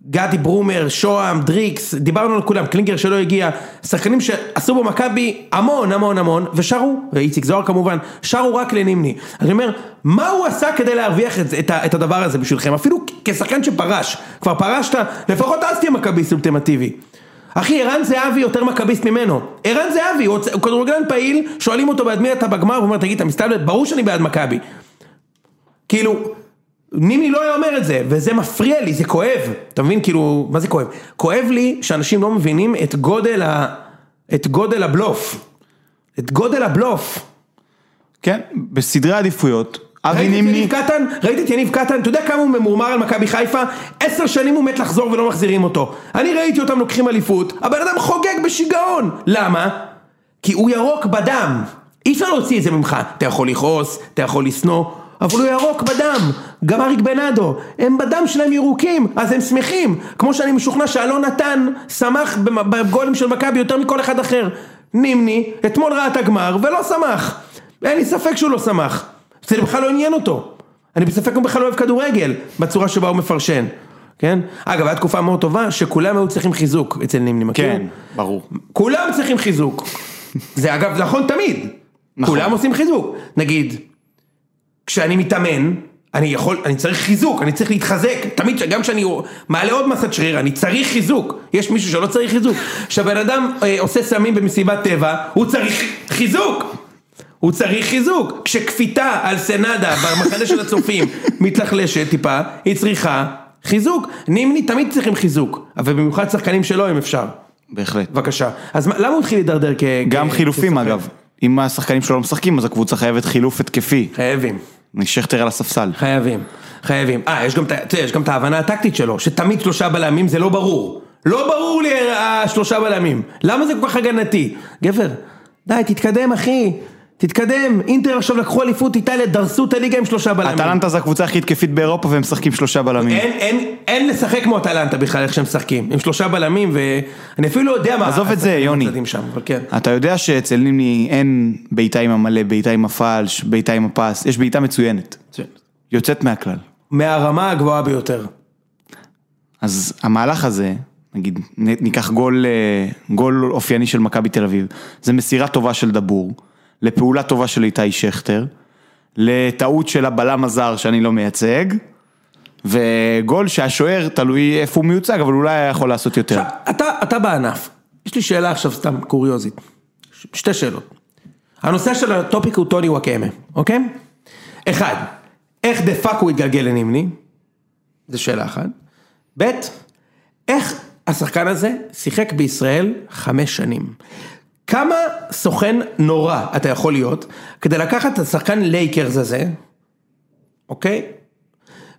גדי ברומר, שוהם, דריקס, דיברנו על כולם, קלינגר שלא הגיע, שחקנים שעשו במכבי המון המון המון, ושרו, ואיציק זוהר כמובן, שרו רק לנימני. אני אומר, מה הוא עשה כדי להרוויח את, את, את הדבר הזה בשבילכם? אפילו כשחקן שפרש, כבר פרשת, לפחות אז תהיה מכביסט אולטימטיבי. אחי, ערן זהבי יותר מכביסט ממנו. ערן זהבי, הוא הוא כדורגלן פעיל, שואלים אותו בעד מי אתה בגמר, הוא אומר, תגיד, אתה מסתלבט? ברור שאני בעד מכבי. כאילו, נימי לא היה אומר את זה, וזה מפריע לי, זה כואב. אתה מבין, כאילו, מה זה כואב? כואב לי שאנשים לא מבינים את גודל ה... את גודל הבלוף. את גודל הבלוף. כן, בסדרי עדיפויות, אבי ראית את נימני, יניב קטן? ראית את יניב קטן? אתה יודע כמה הוא ממורמר על מכבי חיפה? עשר שנים הוא מת לחזור ולא מחזירים אותו. אני ראיתי אותם לוקחים אליפות, הבן אדם חוגג בשיגעון. למה? כי הוא ירוק בדם. אי אפשר להוציא את זה ממך. אתה יכול לכעוס, אתה יכול לשנוא, אבל הוא ירוק בדם. גם אריק בנאדו, הם בדם שלהם ירוקים, אז הם שמחים. כמו שאני משוכנע שאלון נתן שמח בגולים של מכבי יותר מכל אחד אחר. נימני, אתמול ראה את הגמר ולא שמח. אין לי ספק שהוא לא שמח. זה בכלל לא עניין אותו. אני בספק הוא בכלל לא אוהב כדורגל, בצורה שבה הוא מפרשן. כן? אגב, הייתה תקופה מאוד טובה שכולם היו צריכים חיזוק אצל נימני, מכיר? כן, ברור. כולם צריכים חיזוק. זה אגב נכון תמיד. נכון. כולם עושים חיזוק. נגיד, כשאני מתאמן, אני יכול, אני צריך חיזוק, אני צריך להתחזק, תמיד, גם כשאני מעלה עוד מסת שריר, אני צריך חיזוק, יש מישהו שלא צריך חיזוק, כשהבן אדם אה, עושה סמים במסיבת טבע, הוא צריך חיזוק, הוא צריך חיזוק, כשכפיתה על סנדה במחנה של הצופים מתלחלשת טיפה, היא צריכה חיזוק, נימני תמיד צריכים חיזוק, אבל במיוחד שחקנים שלו אם אפשר, בהחלט. בבקשה, אז מה- למה הוא התחיל להידרדר כ... גם כ- חילופים כשחקן? אגב, אם השחקנים שלו לא משחקים אז הקבוצה חייבת חילוף התקפי, חייבים. שכטר על הספסל. חייבים, חייבים. אה, יש יש גם את ההבנה הטקטית שלו, שתמיד שלושה בלמים זה לא ברור. לא ברור לי השלושה בלמים, למה זה כל כך הגנתי? גבר, די, תתקדם אחי, תתקדם, אינטר עכשיו לקחו אליפות איטליה, דרסו את הליגה עם שלושה בלמים. אטלנטה זה הקבוצה הכי התקפית באירופה והם משחקים שלושה בלמים. אין, אין, אין לשחק כמו אטלנטה בכלל איך שהם משחקים, עם שלושה בלמים ואני אפילו לא יודע מה... עזוב את זה, יוני. שם, כן. אתה יודע שאצל נימני אין בעיטה עם המלא, בעיטה עם הפלש, בעיטה עם הפס, יש בעיטה מצוינת, יוצאת מהכלל. מהרמה הגבוהה ביותר. אז המהלך הזה, נגיד, ניקח גול, אה, גול אופייני של מכבי תל אביב, זה מסירה טובה של דבור, לפעולה טובה של איתי שכטר, לטעות של הבלם הזר שאני לא מייצג, וגול שהשוער תלוי איפה הוא מיוצג, אבל אולי היה יכול לעשות יותר. עכשיו, אתה, אתה בענף, יש לי שאלה עכשיו סתם קוריוזית, ש- שתי שאלות. הנושא של ה topic הוא טוני וואקמה, אוקיי? אחד, איך the fuck הוא התגלגל לנימני? זו שאלה אחת. ב', איך השחקן הזה שיחק בישראל חמש שנים? כמה סוכן נורא אתה יכול להיות כדי לקחת את השחקן לייקרס הזה, אוקיי?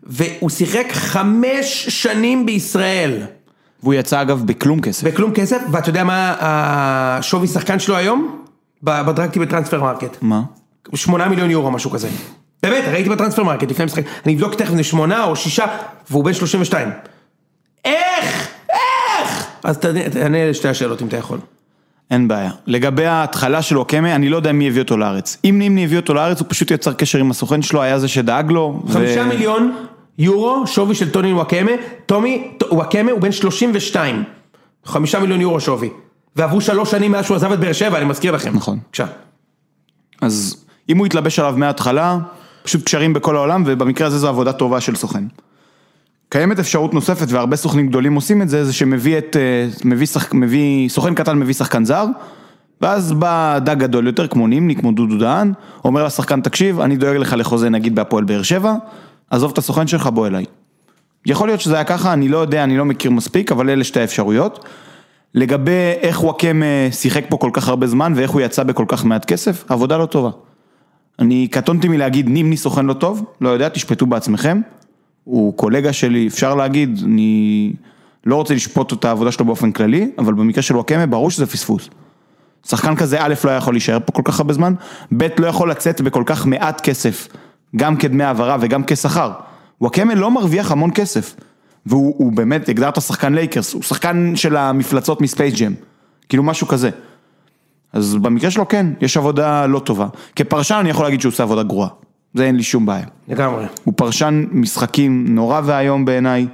והוא שיחק חמש שנים בישראל. והוא יצא אגב בכלום כסף. בכלום כסף, ואתה יודע מה השווי שחקן שלו היום? ב- בדקתי ב Transfermarkt. מה? שמונה מיליון יורו, משהו כזה. באמת, ראיתי ב Transfermarkt לפני משחק, אני אבדוק תכף אם זה שמונה או שישה, והוא בן 32. איך? איך? אז תענה לשתי השאלות אם אתה יכול. אין בעיה. לגבי ההתחלה של וואקמה, אני לא יודע מי הביא אותו לארץ. אם נימני הביא אותו לארץ, הוא פשוט יצר קשר עם הסוכן שלו, היה זה שדאג לו. ו- חמישה מיליון יורו, שווי של טוני וואקמה, טומי וואקמה הוא בן 32. חמישה מיליון יורו שווי. ועברו שלוש שנים מאז שהוא עזב את באר שבע, אני מזכיר לכם. נכון. בבקשה. אז אם הוא יתלבש עליו מההתחלה, פשוט קשרים בכל העולם, ובמקרה הזה זו עבודה טובה של סוכן. קיימת אפשרות נוספת, והרבה סוכנים גדולים עושים את זה, זה שמביא את, אה, מביא שחק, מביא, סוכן קטן מביא שחקן זר, ואז בא דג גדול יותר, כמו נימני, כמו דודו דהן, אומר לשחקן, תקשיב, אני דואג לך לחוזה נגיד בהפועל באר שבע, עזוב את הסוכן שלך, בוא אליי. יכול להיות שזה היה ככה, אני לא יודע, אני לא מכיר מספיק, אבל אלה שתי האפשרויות. לגבי איך וואקם אה, שיחק פה כל כך הרבה זמן ואיך הוא יצא בכל כך מעט כסף, עבודה לא טובה. אני קטונתי מלהגיד נימני סוכן לא טוב, לא יודע, תשפטו בעצמכם. הוא קולגה שלי, אפשר להגיד, אני לא רוצה לשפוט את העבודה שלו באופן כללי, אבל במקרה של וואקמה ברור שזה פספוס. שחקן כזה א' לא יכול להישאר פה כל כך הרבה זמן, ב' לא יכול לצאת בכל כך מעט כסף, גם כדמי העברה וגם כשכר. וואקמה לא מרוויח המון כסף, והוא הוא באמת, הגדרת שחקן לייקרס, הוא שחקן של המפלצות מ Space Jam, כאילו משהו כזה. אז במקרה שלו כן, יש עבודה לא טובה. כפרשן אני יכול להגיד שהוא עושה עבודה גרועה, זה אין לי שום בעיה. לגמרי. הוא פרשן משחקים נורא ואיום בעיניי,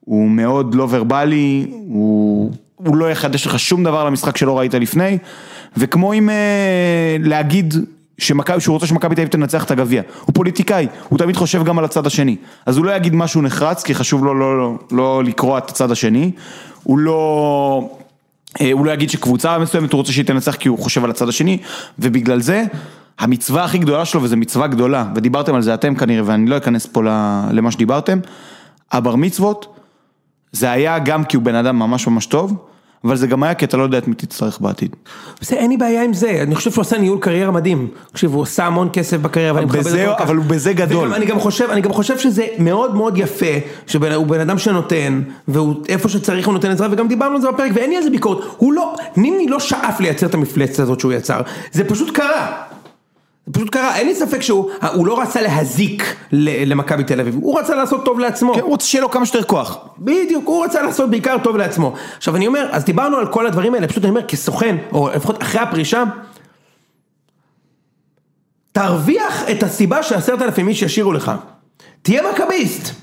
הוא מאוד לא ורבלי, הוא, הוא לא יחדש לך שום דבר למשחק שלא ראית לפני, וכמו עם אה, להגיד שמכבי, שהוא רוצה שמכבי תל אביב תנצח את הגביע, הוא פוליטיקאי, הוא תמיד חושב גם על הצד השני, אז הוא לא יגיד משהו נחרץ, כי חשוב לו לא, לא, לא לקרוע את הצד השני, הוא לא... אה, הוא לא יגיד שקבוצה מסוימת הוא רוצה שהיא תנצח כי הוא חושב על הצד השני, ובגלל זה המצווה הכי גדולה שלו, וזו מצווה גדולה, ודיברתם על זה אתם כנראה, ואני לא אכנס פה למה שדיברתם, הבר מצוות, זה היה גם כי הוא בן אדם ממש ממש טוב, אבל זה גם היה כי אתה לא יודע את מי תצטרך בעתיד. בסדר, אין לי בעיה עם זה, אני חושב שהוא עשה ניהול קריירה מדהים. תקשיב, הוא עשה המון כסף בקריירה, ואני מכבד אותו כך. אבל הוא בזה גדול. וגם, אני גם חושב, אני גם חושב שזה מאוד מאוד יפה, שהוא בן אדם שנותן, והוא איפה שצריך הוא נותן עזרה, וגם דיברנו על זה בפרק, ואין לי על זה ביקורת. הוא לא, נימני לא שאף לייצר את המפלצת הזאת שהוא יצר, זה פשוט קרה. זה פשוט קרה, אין לי ספק שהוא הוא לא רצה להזיק למכבי תל אביב, הוא רצה לעשות טוב לעצמו. הוא רוצה שיהיה לו כמה שיותר כוח. בדיוק, הוא רצה לעשות בעיקר טוב לעצמו. עכשיו אני אומר, אז דיברנו על כל הדברים האלה, פשוט אני אומר, כסוכן, או לפחות אחרי הפרישה, תרוויח את הסיבה שעשרת אלפים איש ישירו לך. תהיה מכביסט.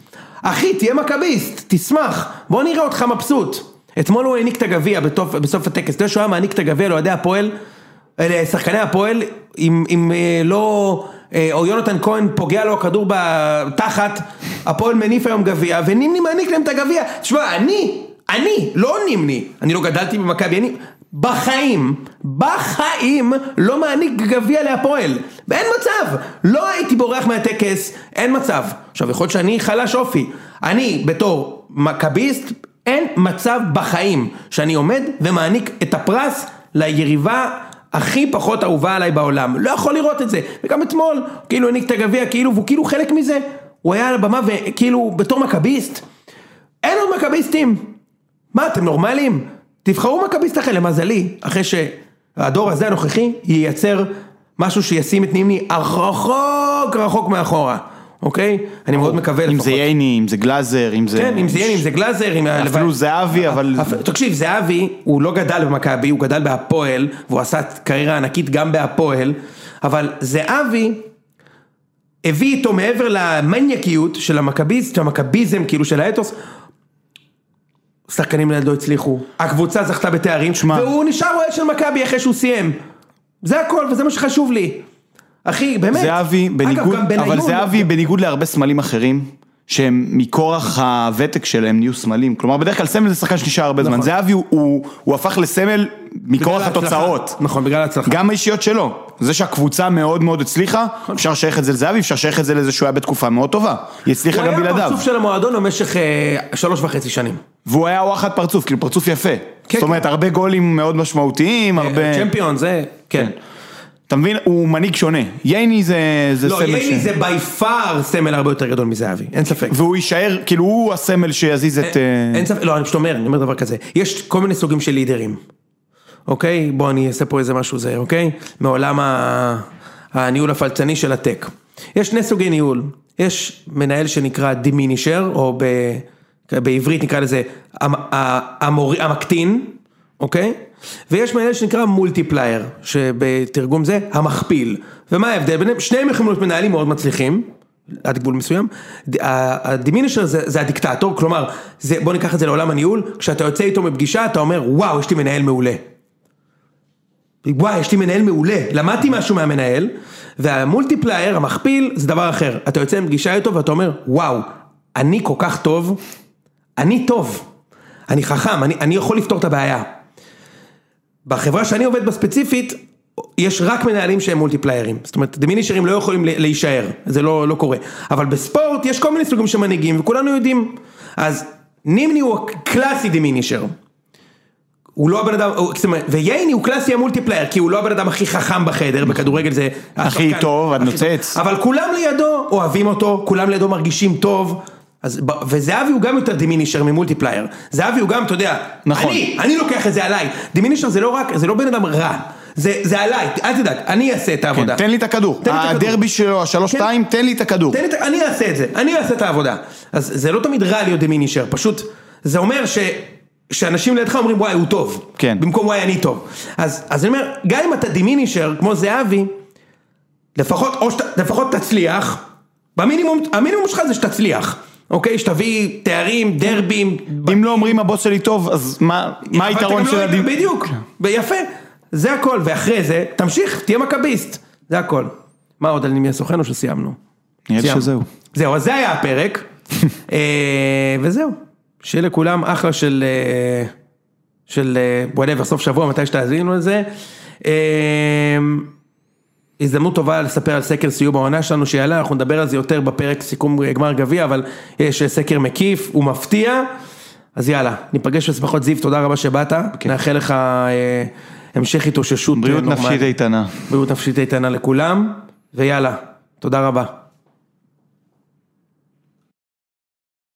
אחי, תהיה מכביסט, תשמח, בוא נראה אותך מבסוט. אתמול הוא העניק את הגביע בסוף הטקס, אתה יודע שהוא היה מעניק את הגביע לאוהדי הפועל, אה, לשחקני הפועל, אם, אם אה, לא, אה, או יונתן כהן פוגע לו הכדור בתחת, הפועל מניף היום גביע, ונימני מעניק להם את הגביע. תשמע, אני, אני, לא נימני, אני לא גדלתי במכבי, אני בחיים, בחיים לא מעניק גביע להפועל, ואין מצב, לא הייתי בורח מהטקס, אין מצב. עכשיו יכול להיות שאני חלש אופי, אני בתור מכביסט, אין מצב בחיים שאני עומד ומעניק את הפרס ליריבה הכי פחות אהובה עליי בעולם, לא יכול לראות את זה, וגם אתמול, כאילו העניק את הגביע, כאילו, והוא כאילו חלק מזה, הוא היה על הבמה וכאילו בתור מכביסט, אין עוד מכביסטים. מה, אתם נורמלים? תבחרו מכביסט אחר, למזלי, אחרי שהדור הזה הנוכחי ייצר משהו שישים את נימני רחוק רחוק מאחורה, אוקיי? אני מאוד מקווה אם לפחות. זה ייני, אם זה גלאזר, אם זה... כן, אם זה ייני, אם זה גלאזר, אם... אפילו זהבי, אבל... תקשיב, זהבי, הוא לא גדל במכבי, הוא גדל בהפועל, והוא עשה קריירה ענקית גם בהפועל, אבל זהבי הביא איתו מעבר למניאקיות של המכביסט, של המכביזם, כאילו של האתוס, שחקנים לידו הצליחו, הקבוצה זכתה בתארים, שמע. והוא נשאר אוהד של מכבי אחרי שהוא סיים. זה הכל, וזה מה שחשוב לי. אחי, באמת. זהבי, אגב, בניגוד, בניון- אבל זהבי בניגוד להרבה סמלים אחרים, שהם מכורח הוותק שלהם נהיו סמלים, כלומר בדרך כלל סמל זה שחקן שנשאר הרבה זמן, נכון. זהבי הוא, הוא, הוא הפך לסמל מכורח. התוצאות, נכון, בגלל ההצלחה. גם האישיות שלו, זה שהקבוצה מאוד מאוד הצליחה, אפשר לשייך את זה לזהבי, אפשר לשייך את זה לזה שהוא היה בתקופה מאוד טובה, היא הצליחה גם הוא היה בלעדיו, פרצוף של המועדון במשך אה, שלוש וחצי שנים. והוא היה וואחד פרצוף, כאילו פרצוף יפה, כן, זאת אומרת הרבה גולים מאוד משמעותיים, הרבה, צ'מפיון זה, כן. אתה מבין, הוא מנהיג שונה, ייני זה, זה לא, סמל ייני ש... זה בי פאר סמל הרבה יותר גדול מזהבי, אין ספק. והוא יישאר, כאילו הוא הסמל שיזיז את... אה, אין ספק, לא, אני פשוט אומר, אני אומר דבר כזה, יש כל מיני סוגים של לידרים, אוקיי? בוא אני אעשה פה איזה משהו זה, אוקיי? מעולם ה- הניהול הפלצני של הטק. יש שני סוגי ניהול, יש מנהל שנקרא דימינישר, או ב... בעברית נקרא לזה. המקטין, אוקיי? ויש מנהל שנקרא multiplier, שבתרגום זה המכפיל. ומה ההבדל ביניהם? שניהם יכולים להיות מנהלים מאוד מצליחים. עד גבול מסוים, ה diminisher זה, זה הדיקטטור, כלומר, זה, בוא ניקח את זה לעולם הניהול, כשאתה יוצא איתו מפגישה אתה אומר וואו יש לי מנהל מעולה. וואי יש לי מנהל מעולה, למדתי משהו מהמנהל, וה multiplier, המכפיל, זה דבר אחר, אתה יוצא מפגישה איתו ואתה אומר וואו, אני כל כך טוב, אני טוב, אני חכם, אני, אני יכול לפתור את הבעיה. בחברה שאני עובד בה ספציפית, יש רק מנהלים שהם מולטיפליירים, זאת אומרת דמינישרים לא יכולים להישאר, זה לא, לא קורה, אבל בספורט יש כל מיני סוגים של מנהיגים וכולנו יודעים, אז נימני הוא הקלאסי דמינישר, הוא לא הבן אדם, הוא- וייני הוא קלאסי המולטיפלייר, כי הוא לא הבן אדם הכי חכם בחדר, בכדורגל זה... הכי טוב, הנוצץ. טוב. אבל כולם לידו אוהבים אותו, כולם לידו מרגישים טוב. אז, וזהבי הוא גם יותר diminisher מ multiplier, זהבי הוא גם, אתה יודע, נכון. אני, אני לוקח את זה עליי, diminisher זה לא רק, זה לא בן אדם רע, זה, זה עליי, אל תדאג, אני אעשה את העבודה. כן, תן לי את הכדור. הדרבי שלו, השלוש-שתיים, תן לי את הכדור. לי, אני אעשה את זה, אני אעשה את העבודה. אז זה לא תמיד רע להיות diminisher, פשוט, זה אומר ש... שאנשים לידך אומרים וואי הוא טוב, כן. במקום וואי אני טוב. אז, אז אני אומר, גם אם אתה diminisher כמו זהבי, לפחות, שאתה, לפחות תצליח, במינימום, המינימום שלך זה שתצליח, אוקיי? שתביא תארים, דרבים. אם לא אומרים הבוס שלי טוב, אז מה היתרון גם של לא- הדיב... בדיוק, ויפה, זה הכל, ואחרי זה, תמשיך, תהיה מכביסט, זה הכל. מה עוד על נימני הסוכן או שסיימנו? נראה לי. שזהו. זהו, אז זה היה הפרק, אה, וזהו, שיהיה לכולם אחלה של, אה, של whatever, סוף שבוע, מתי שתאזינו לזה. אה, הזדמנות טובה לספר על סקר סיום העונה שלנו שיעלה, אנחנו נדבר על זה יותר בפרק סיכום גמר גביע, אבל יש אה, סקר מקיף, הוא מפתיע, אז יאללה, ניפגש בשמחות זיו, תודה רבה שבאת, נאחל לך אה, המשך התאוששות. אה, בריאות נורמלית. נפשית איתנה. בריאות נפשית איתנה לכולם, ויאללה, תודה רבה.